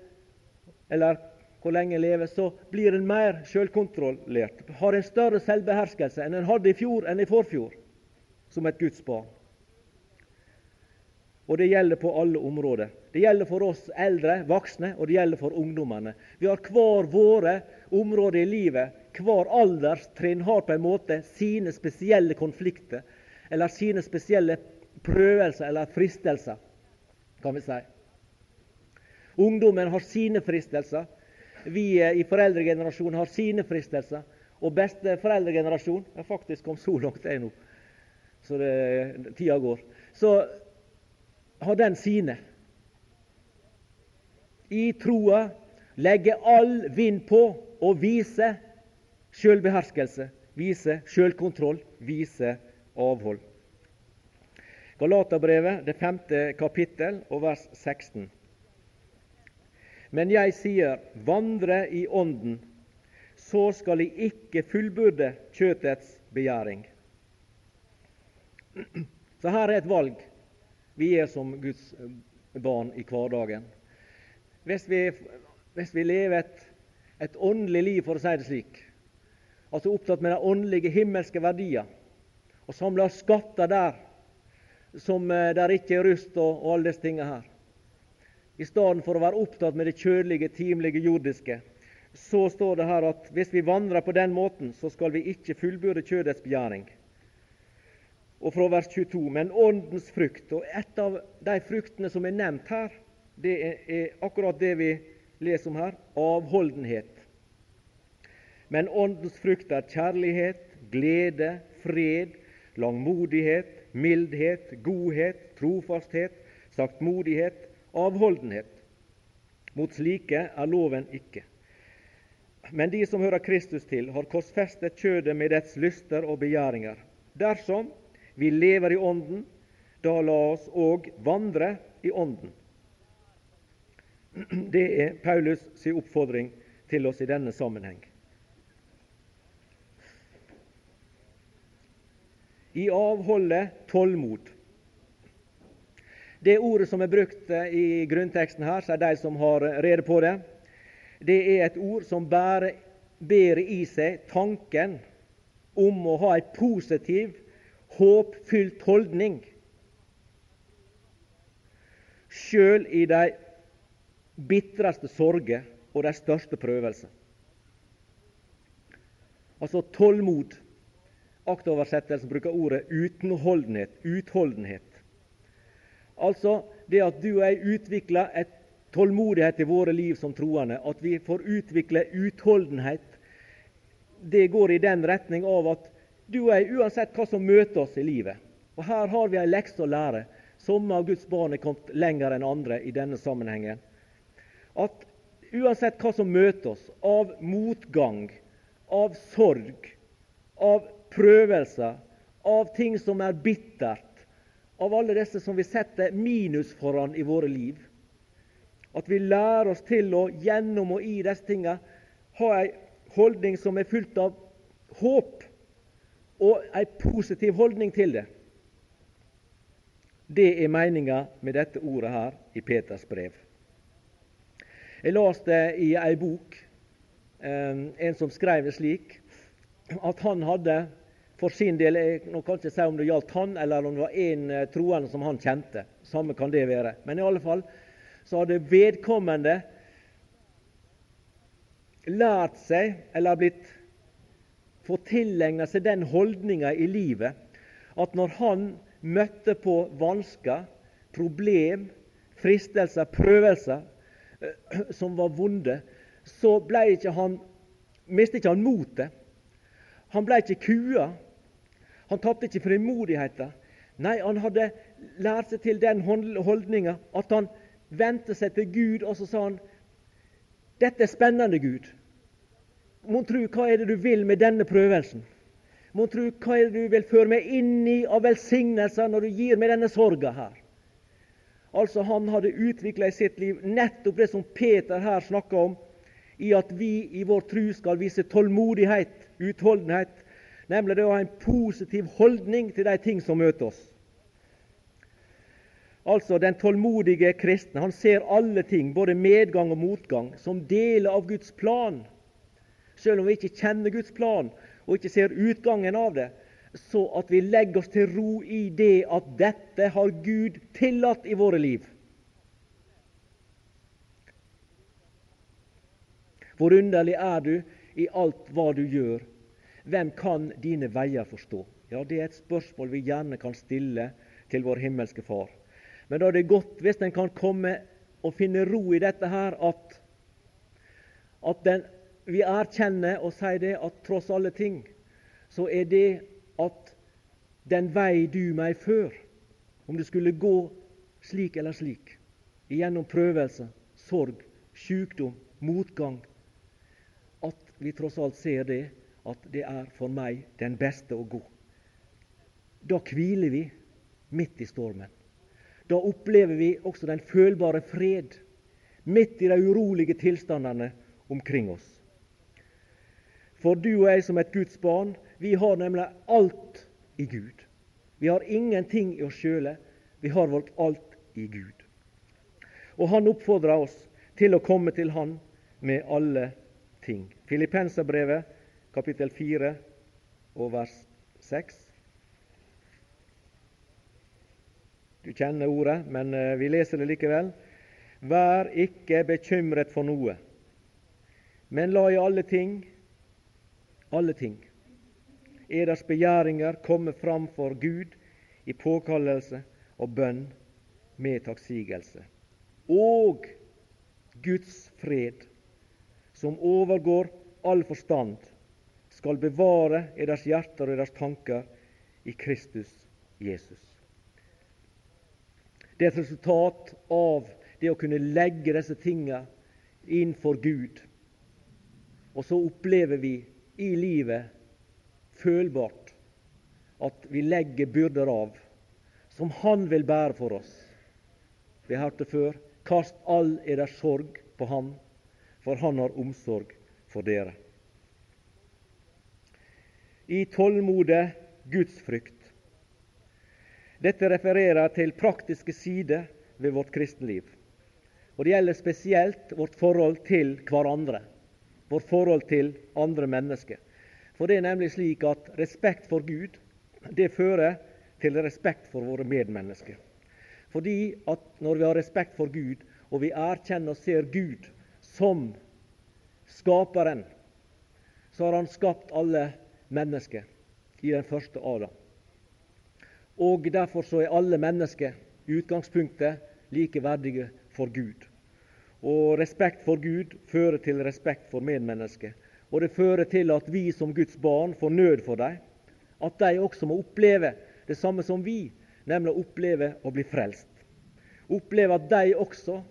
eller hvor lenge jeg lever, så blir en mer sjølkontrollert, har en større selvbeherskelse enn en hadde i fjor enn i forfjor, som et Guds barn. Og det gjelder på alle områder. Det gjelder for oss eldre, voksne, og det gjelder for ungdommene. Vi har hver våre områder i livet hver alderstrinn har på en måte sine spesielle konflikter eller sine spesielle prøvelser eller fristelser, kan vi si. Ungdommen har sine fristelser. Vi i foreldregenerasjonen har sine fristelser. Og beste foreldregenerasjon er faktisk kom så langt, jeg nå, så det, tida går. Så har den sine. I troa legge all vind på og vise Sjølbeherskelse viser sjølkontroll, viser avhold. Galaterbrevet, det femte kapittel, og vers 16. Men jeg sier, vandre i Ånden, så skal de ikke fullbyrde kjøtets begjæring. Så her er et valg vi er som Guds barn i hverdagen. Hvis vi, hvis vi lever et et åndelig liv, for å si det slik. Altså opptatt med de åndelige, himmelske verdier. Og samler skatter der som eh, der ikke er rust og, og alle disse tingene her. I stedet for å være opptatt med det kjødelige, timelige, jordiske, så står det her at hvis vi vandrer på den måten, så skal vi ikke fullbyrde kjødets begjæring. Og fra vers 22.: Men åndens frukt, og et av de fruktene som er nevnt her, det er, er akkurat det vi leser om her avholdenhet. Men åndens frukt er kjærlighet, glede, fred, langmodighet, mildhet, godhet, trofasthet, saktmodighet, avholdenhet. Mot slike er loven ikke. Men de som hører Kristus til, har korsfestet kjødet med dets lyster og begjæringer. Dersom vi lever i Ånden, da la oss òg vandre i Ånden. Det er Paulus' sin oppfordring til oss i denne sammenheng. I avholdet tålmod. Det ordet som er brukt eh, i grunnteksten her, så er de som har rede på det, det er et ord som bærer, bærer i seg tanken om å ha en positiv, håpfylt holdning. Sjøl i de bitreste sorger og de største prøvelser. Altså tålmod. Aktoversettelsen bruker ordet utenholdenhet, utholdenhet. Altså det at du og jeg utvikler et tålmodighet i våre liv som troende, at vi får utvikle utholdenhet, det går i den retning av at du og jeg, uansett hva som møter oss i livet Og her har vi en lekse å lære. Somme av Guds barn er kommet lenger enn andre i denne sammenhengen at uansett hva som møter oss av motgang, av sorg, av prøvelser, av ting som er bittert, av alle disse som vi setter minus foran i våre liv, at vi lærer oss til å gjennom og i disse tingene ha ei holdning som er fylt av håp, og ei positiv holdning til det. Det er meninga med dette ordet her i Peters brev. Jeg las det i ei bok eh, en som skrev det slik at han hadde for sin del Jeg kan ikke si om det gjaldt han, eller om det var en eh, troende som han kjente. Samme kan det være. Men i alle fall så hadde vedkommende lært seg, eller blitt fått tilegna seg den holdninga i livet at når han møtte på vansker, problem, fristelser, prøvelser, som var vonde, så ble ikke han, mistet ikke han motet. Han ble ikke kua. Han tapte ikke frimodigheten. Nei, han hadde lært seg til den holdninga at han vendte seg til Gud, og så sa han dette er spennende, Gud. Mon tru hva er det du vil med denne prøvelsen? Mon tru hva er det du vil føre meg inn i av velsignelser når du gir meg denne sorga her? Altså Han hadde utvikla i sitt liv nettopp det som Peter her snakker om, i at vi i vår tru skal vise tålmodighet, utholdenhet, nemlig det å ha en positiv holdning til de ting som møter oss. Altså Den tålmodige kristne han ser alle ting, både medgang og motgang, som deler av Guds plan. Selv om vi ikke kjenner Guds plan og ikke ser utgangen av det, så at vi legger oss til ro i det at dette har Gud tillatt i våre liv. Hvor underlig er du i alt hva du gjør? Hvem kan dine veier forstå? Ja, Det er et spørsmål vi gjerne kan stille til vår himmelske Far. Men da er det godt hvis en kan komme og finne ro i dette her, at, at den, vi erkjenner og sier det at tross alle ting, så er det at den vei du meg før, om det skulle gå slik eller slik, gjennom prøvelse, sorg, sykdom, motgang, vi tross alt ser det, at det er for meg den beste å gå. Da hviler vi midt i stormen. Da opplever vi også den følbare fred midt i de urolige tilstandene omkring oss. For du og jeg som et Guds barn, vi har nemlig alt i Gud. Vi har ingenting i oss sjøle. Vi har vårt alt i Gud. Og Han oppfordrer oss til å komme til Han med alle ting. Filippenserbrevet, kapittel 4 og vers 6. Du kjenner ordet, men eh, vi leser det likevel. Vær ikke bekymret for noe, men la i alle ting, alle ting, eders begjæringer komme fram for Gud i påkallelse og bønn med takksigelse. Og Guds fred, som overgår all forstand, skal bevare eders hjerter og eders tanker i Kristus Jesus. Det er et resultat av det å kunne legge disse tingene inn for Gud. Og så opplever vi i livet følbart at vi legger byrder av som Han vil bære for oss. Vi har hørt det før. Kast all deres sorg på Han, for Han har omsorg for dere. I tålmode gudsfrykt. Dette refererer til praktiske sider ved vårt kristenliv. Og Det gjelder spesielt vårt forhold til hverandre, vårt forhold til andre mennesker. For det er nemlig slik at respekt for Gud det fører til respekt for våre medmennesker. Fordi at når vi har respekt for Gud, og vi erkjenner og ser Gud som skaperen, så har Han skapt alle mennesker i den første Adam. Og Derfor så er alle mennesker i utgangspunktet like verdige for Gud. Og respekt for Gud fører til respekt for medmennesker. Og det fører til at vi som Guds barn får nød for dem. At de også må oppleve det samme som vi, nemlig å oppleve å bli frelst. Oppleve at de også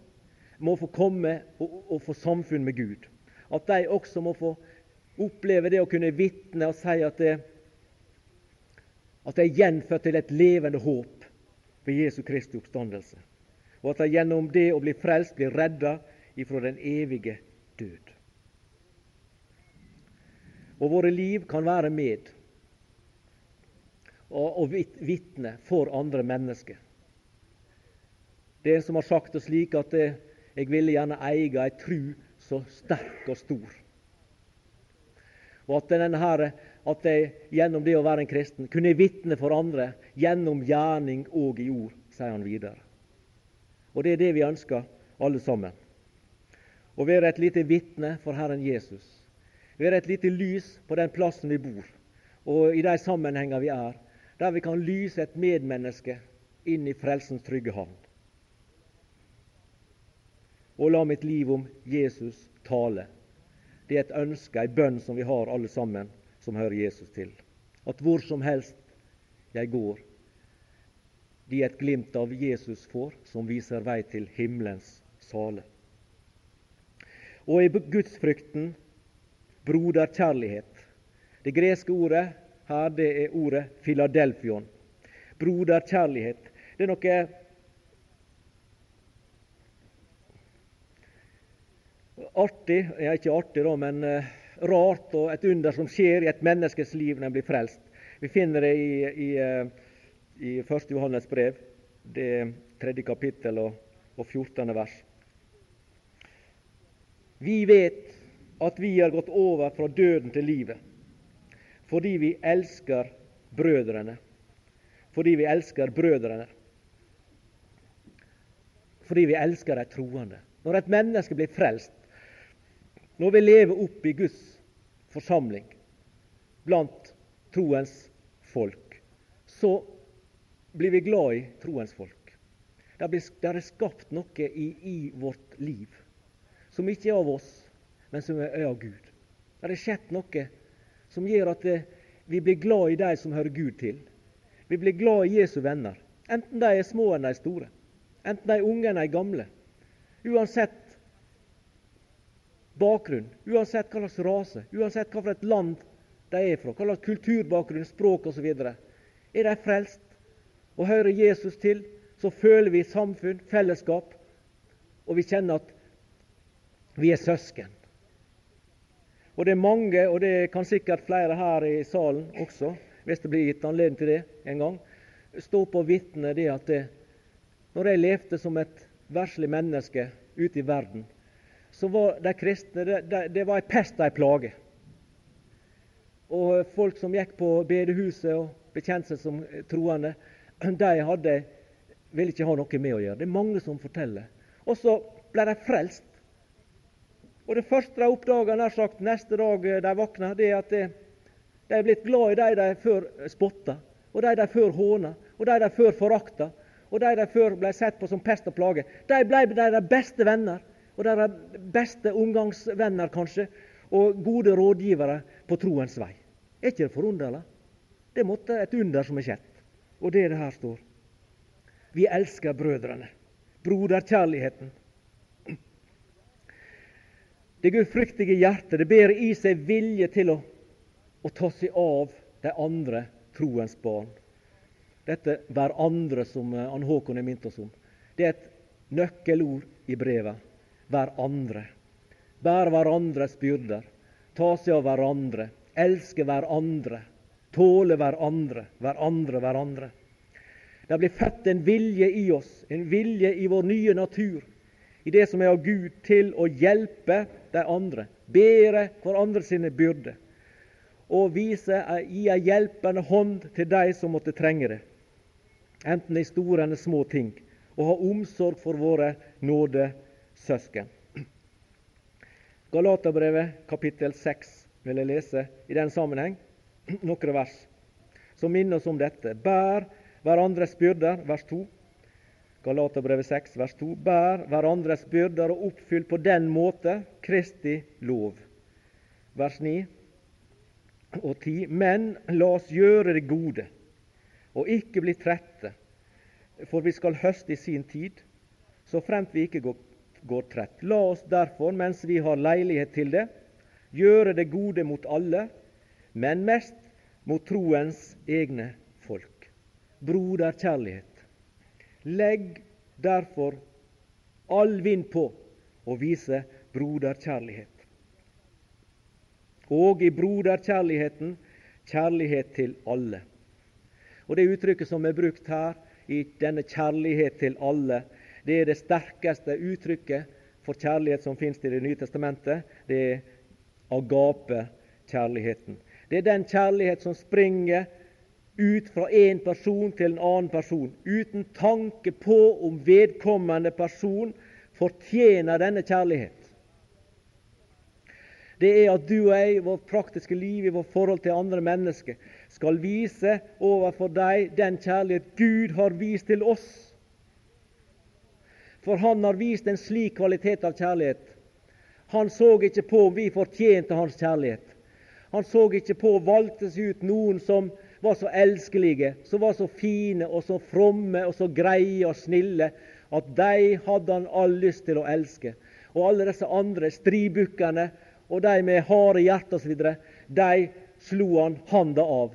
må få komme og, og få samfunn med Gud. At de også må få oppleve det å kunne vitne og si at det, at de er gjenfødt til et levende håp ved Jesu Kristi oppstandelse og at de gjennom det å bli frelst blir redda ifra den evige død. Og våre liv kan være med og, og vitne for andre mennesker. Det er en som har sagt det slik at det, jeg ville gjerne eie ei tru så sterk og stor. Og at, denne at jeg gjennom det å være en kristen kunne vitne for andre gjennom gjerning og i ord, sier han videre. Og det er det vi ønsker, alle sammen. Å være et lite vitne for Herren Jesus. Være et lite lys på den plassen vi bor, og i de sammenhenger vi er, der vi kan lyse et medmenneske inn i frelsens trygge havn. Og la mitt liv om Jesus tale. Det er et ønske, ei bønn som vi har alle sammen som hører Jesus til. At hvor som helst jeg går, de et glimt av Jesus får, som viser vei til himmelens sale. Og i gudsfrykten broderkjærlighet. Det greske ordet her det er ordet Filadelfion. Broderkjærlighet. Det er noe artig, ja, ikke artig da, men uh, rart og et under som skjer i et menneskes liv når en blir frelst. Vi finner det i, i uh, i 1. Johannes brev, det tredje kapittel og, og 14. vers. Vi vet at vi har gått over fra døden til livet fordi vi elsker brødrene. Fordi vi elsker brødrene. Fordi vi elsker de troende. Når et menneske blir frelst, når vi lever opp i Guds forsamling blant troens folk, så blir vi glad i troens folk. Det, er skapt noe i, i, vårt liv som ikke er av oss, men som er av Gud. Det er skjedd noe som gjør at vi blir glad i de som hører Gud til. Vi blir glad i Jesu venner, enten de er små eller de er store. Enten de er unge eller de er gamle. Uansett bakgrunn, uansett hva slags rase, uansett hva et land de er fra, hva slags kulturbakgrunn, språk osv. Er de frelst, og hører Jesus til, så føler vi samfunn, fellesskap, og vi kjenner at vi er søsken. Og det er mange, og det kan sikkert flere her i salen også, hvis det blir gitt anledning til det en gang, stå på og vitne det at det, når jeg levde som et verslig menneske ute i verden, så var de kristne det, det, det var ei pest og ei plage. Og folk som gikk på bedehuset og bekjente seg som troende, de hadde, ville ikke ha noe med å gjøre. Det er mange som forteller. Og så ble de frelst. Og det første de oppdaga nær sagt neste dag de våkna, det er at de, de er blitt glad i de de før spotta, og de de før håna, og de de før forakta, og de de før ble sett på som pest og plage. De ble de beste venner, og deres beste omgangsvenner, kanskje, og gode rådgivere på troens vei. Er ikke det forunderlig? Det måtte et under som er skjedd. Og det er det her står. Vi elsker brødrene. Broderkjærligheten. Det gudfryktige hjertet det bærer i seg vilje til å, å ta seg av de andre troens barn. Dette 'hverandre' som eh, Ann Håkon har minnet oss om, det er et nøkkelord i brevet. Hverandre. Bære hverandres byrder. Ta seg av hverandre. Elske hverandre. Tåle hverandre. Hverandre, hverandre. Det blir født en vilje i oss, en vilje i vår nye natur, i det som er av Gud, til å hjelpe de andre, bære hverandre sine byrder og vise, gi ei hjelpende hånd til de som måtte trenge det, enten i store eller små ting, og ha omsorg for våre nådesøsken. Galaterbrevet kapittel 6 vil jeg lese i den sammenheng noen vers som minner oss om dette. Bær hverandres byrder, vers 2. Galaterbrevet 6, vers 2. Bær hverandres byrder og oppfyll på den måte Kristi lov. Vers 9 og 10. Men la oss gjøre det gode, og ikke bli trette, for vi skal høste i sin tid, så fremt vi ikke går går trett. La oss derfor, mens vi har leilighet til det, gjøre det gode mot alle, men mest mot troens egne folk. Broderkjærlighet. Legg derfor all vind på å vise broderkjærlighet. Og i broderkjærligheten kjærlighet til alle. Og Det uttrykket som er brukt her, i denne kjærlighet til alle, det er det sterkeste uttrykket for kjærlighet som finnes i Det nye testamentet. Det er agape-kjærligheten. Det er den kjærlighet som springer ut fra en person til en annen person, uten tanke på om vedkommende person fortjener denne kjærlighet. Det er at du og jeg vårt praktiske liv, i vårt forhold til andre mennesker, skal vise overfor deg den kjærlighet Gud har vist til oss. For han har vist en slik kvalitet av kjærlighet. Han så ikke på om vi fortjente hans kjærlighet. Han så ikke på og valgte seg ut noen som var så elskelige, som var så fine og så fromme og så greie og snille at de hadde han all lyst til å elske. Og alle disse andre stribukkene og de med harde hjerter osv., de slo han handa av.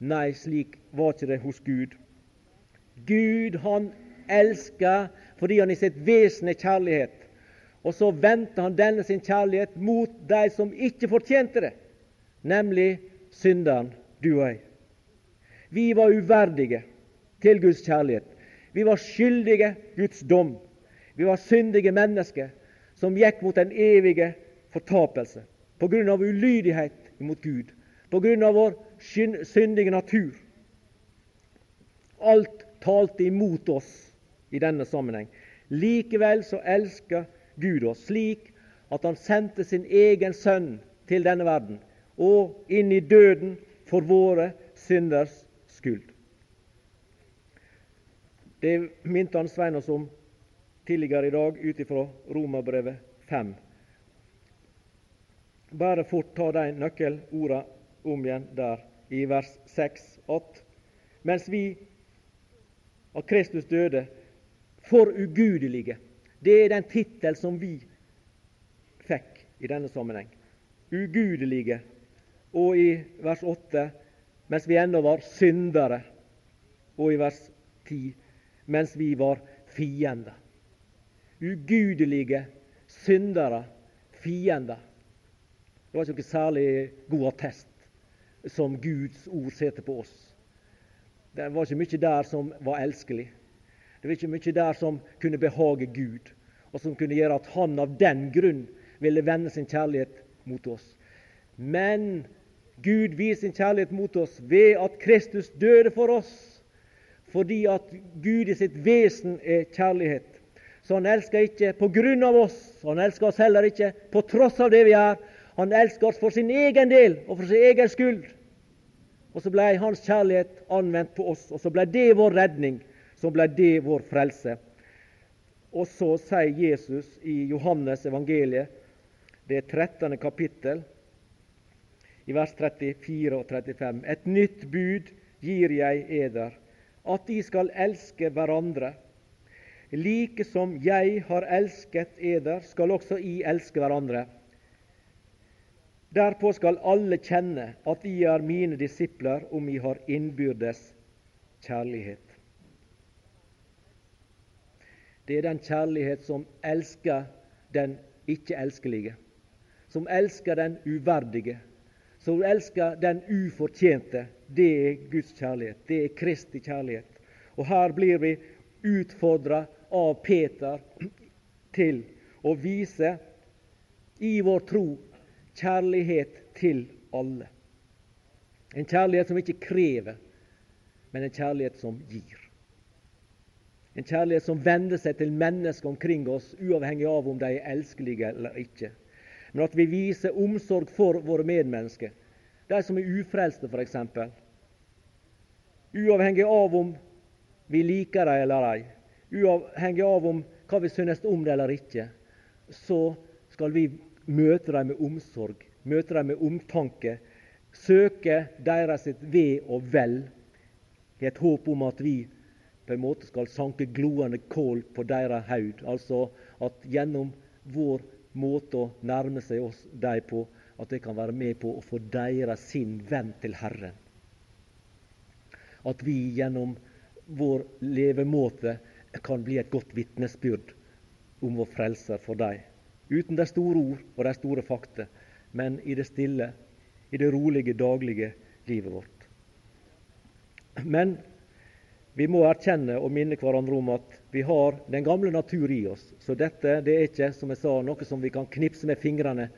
Nei, slik var ikke det hos Gud. Gud han elsker fordi han i sitt vesen er kjærlighet. Og så vendte han denne sin kjærlighet mot de som ikke fortjente det, nemlig synderen, du og jeg. Vi var uverdige til Guds kjærlighet. Vi var skyldige Guds dom. Vi var syndige mennesker som gikk mot den evige fortapelse på grunn av ulydighet mot Gud, på grunn av vår syndige natur. Alt talte imot oss i denne sammenheng. Likevel så elsker Gud oss slik at han sendte sin egen sønn til denne verden og inn i døden for våre synders skyld. Det minte han Svein oss om tidligere i dag ut ifra Romerbrevet 5. Bare fort ta de nøkkelordene om igjen der i vers 6 at mens vi av Kristus døde, for ugudelige. Det er den tittel som vi fikk i denne sammenheng. Ugudelige. Og i vers 8 mens vi ennå var syndere. Og i vers 10 mens vi var fiender. Ugudelige, syndere, fiender. Det var ikke noe særlig god attest som Guds ord setter på oss. Det var ikke mye der som var elskelig. Det var ikke mye der som kunne behage Gud. og som kunne gjøre at han av den grunn ville vende sin kjærlighet mot oss. Men Gud viser sin kjærlighet mot oss ved at Kristus døde for oss, fordi at Gud i sitt vesen er kjærlighet. Så han elsker ikke på grunn av oss, han elsker oss heller ikke på tross av det vi er. Han elsker oss for sin egen del og for sin egen skyld. Og så ble hans kjærlighet anvendt på oss, og så ble det vår redning. Så ble det vår frelse. Og så sier Jesus i Johannes evangeliet, det 13. kapittel, i vers 34 og 35.: Et nytt bud gir jeg eder, at de skal elske hverandre. Like som jeg har elsket eder, skal også I elske hverandre. Derpå skal alle kjenne at de er mine disipler, om I har innbyrdes kjærlighet. Det er den kjærlighet som elsker den ikke-elskelige, som elsker den uverdige, som elsker den ufortjente. Det er Guds kjærlighet. Det er Kristi kjærlighet. Og her blir vi utfordra av Peter til å vise i vår tro kjærlighet til alle. En kjærlighet som ikke krever, men en kjærlighet som gir. En kjærlighet som vender seg til mennesker omkring oss, uavhengig av om de er elskelige eller ikke. Men at vi viser omsorg for våre medmennesker, de som er ufrelste f.eks. Uavhengig av om vi liker dem eller ei, uavhengig av om hva vi synes om dem eller ikke, så skal vi møte dem med omsorg, møte dem med omtanke, søke deres ve og vel i et håp om at vi på en måte skal sanke gloende kål på deres haud. Altså at gjennom vår måte å nærme seg oss dem på, at det kan være med på å få deres sinn vendt til Herren. At vi gjennom vår levemåte kan bli et godt vitnesbyrd om vår Frelser for dem uten de store ord og de store fakta, men i det stille, i det rolige, daglige livet vårt. Men vi må erkjenne og minne hverandre om at vi har den gamle natur i oss. Så dette det er ikke som jeg sa, noe som vi kan knipse med fingrene,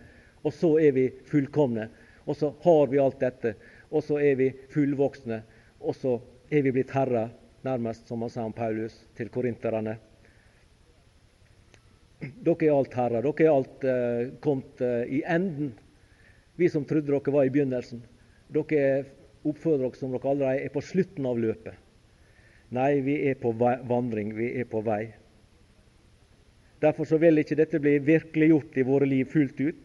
og så er vi fullkomne. Og så har vi alt dette, og så er vi fullvoksne, og så er vi blitt herrer, nærmest som han sa om Paulus til korinterne. Dere er alt herrer. Dere er alt eh, kommet eh, i enden. Vi som trodde dere var i begynnelsen. Dere oppfører dere som dere allerede er på slutten av løpet. Nei, vi er på vandring. Vi er på vei. Derfor så vil ikke dette bli virkeliggjort i våre liv fullt ut,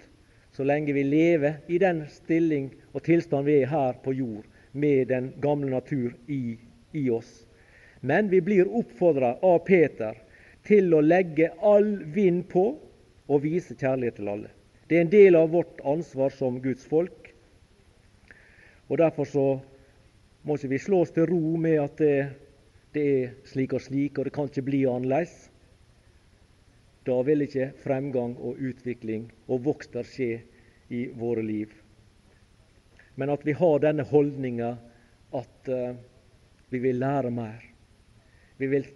så lenge vi lever i den stilling og tilstand vi er her på jord, med den gamle natur i, i oss. Men vi blir oppfordra av Peter til å legge all vind på og vise kjærlighet til alle. Det er en del av vårt ansvar som Guds folk. Og Derfor så må ikke vi slå oss til ro med at det, det er slik og slik, og det kan ikke bli annerledes. Da vil ikke fremgang og utvikling og vokster skje i våre liv. Men at vi har denne holdninga at uh, vi vil lære mer. Vi vil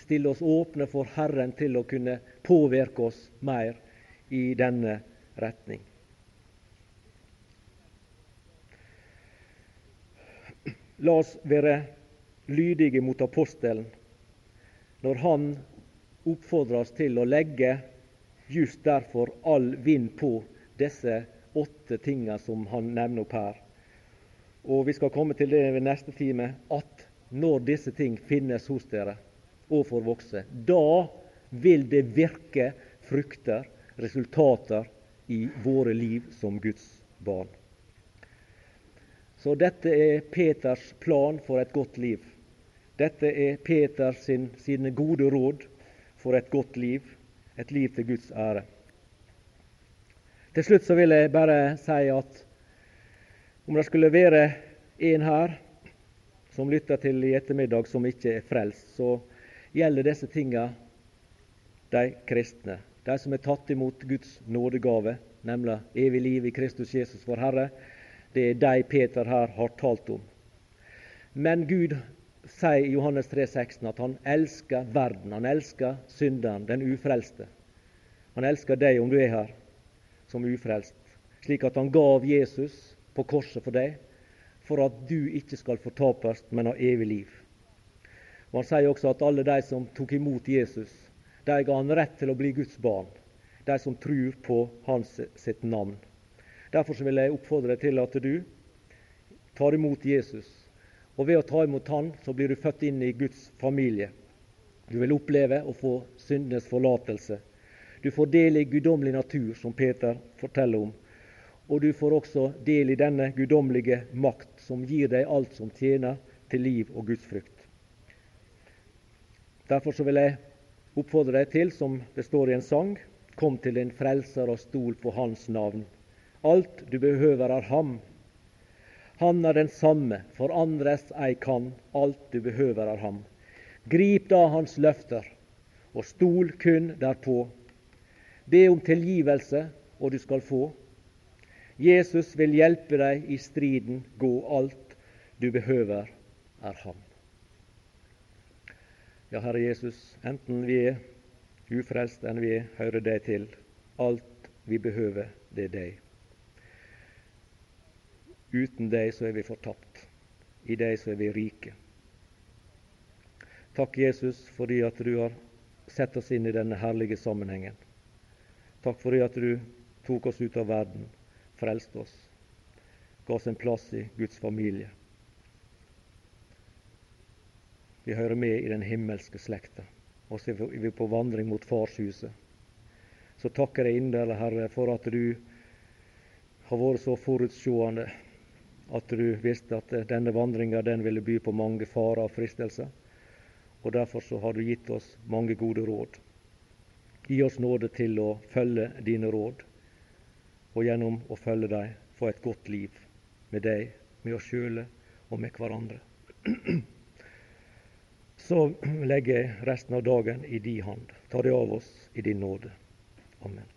stille oss åpne for Herren til å kunne påvirke oss mer i denne retning. La oss være lydige mot apostelen når han oppfordres til å legge just derfor all vind på disse åtte tingene som han nevner opp her. Og Vi skal komme til det ved neste time, at når disse ting finnes hos dere, og får vokse. Da vil det virke frukter, resultater, i våre liv som Guds barn. Så dette er Peters plan for et godt liv. Dette er Peter sin, sine gode råd for et godt liv, et liv til Guds ære. Til slutt så vil jeg bare si at om det skulle være en her som lytter til i ettermiddag som ikke er frelst, så gjelder disse tinga de kristne, de som er tatt imot Guds nådegave, nemlig evig liv i Kristus Jesus vår Herre. Det er de Peter her har talt om. Men Gud sier i Johannes 3,16 at han elsker verden, han elsker synderen, den ufrelste. Han elsker deg om du er her som ufrelst, slik at han gav Jesus på korset for deg, for at du ikke skal fortapes, men ha evig liv. Og Han sier også at alle de som tok imot Jesus, de ga han rett til å bli Guds barn. De som tror på hans sitt navn. Derfor vil jeg oppfordre deg til at du tar imot Jesus. Og ved å ta imot Han, så blir du født inn i Guds familie. Du vil oppleve å få syndenes forlatelse. Du får del i guddommelig natur, som Peter forteller om. Og du får også del i denne guddommelige makt, som gir deg alt som tjener til liv og gudsfrykt. Derfor så vil jeg oppfordre deg til, som det står i en sang, kom til din frelser og stol på hans navn. Alt du behøver, er ham. Han er den samme, forandres ei kan. Alt du behøver, er ham. Grip da hans løfter, og stol kun derpå. Be om tilgivelse, og du skal få. Jesus vil hjelpe deg i striden, gå alt du behøver, er ham. Ja, Herre Jesus, enten vi er ufrelst enn vi er, hører deg til. Alt vi behøver, det er deg. Uten deg så er vi fortapt. I deg så er vi rike. Takk, Jesus, fordi at du har sett oss inn i denne herlige sammenhengen. Takk fordi at du tok oss ut av verden frelste oss, ga oss en plass i Guds familie. Vi hører med i den himmelske slekta, og så er vi på vandring mot farshuset. Så takker jeg inderlig, Herre, for at du har vært så forutseende at du visste at denne vandringa den ville by på mange farer og fristelser. Og Derfor så har du gitt oss mange gode råd. Gi oss nåde til å følge dine råd og gjennom å følge deg få et godt liv med deg, med oss sjøle og med hverandre. Så legger jeg resten av dagen i din hand. Ta det av oss i din nåde. Amen.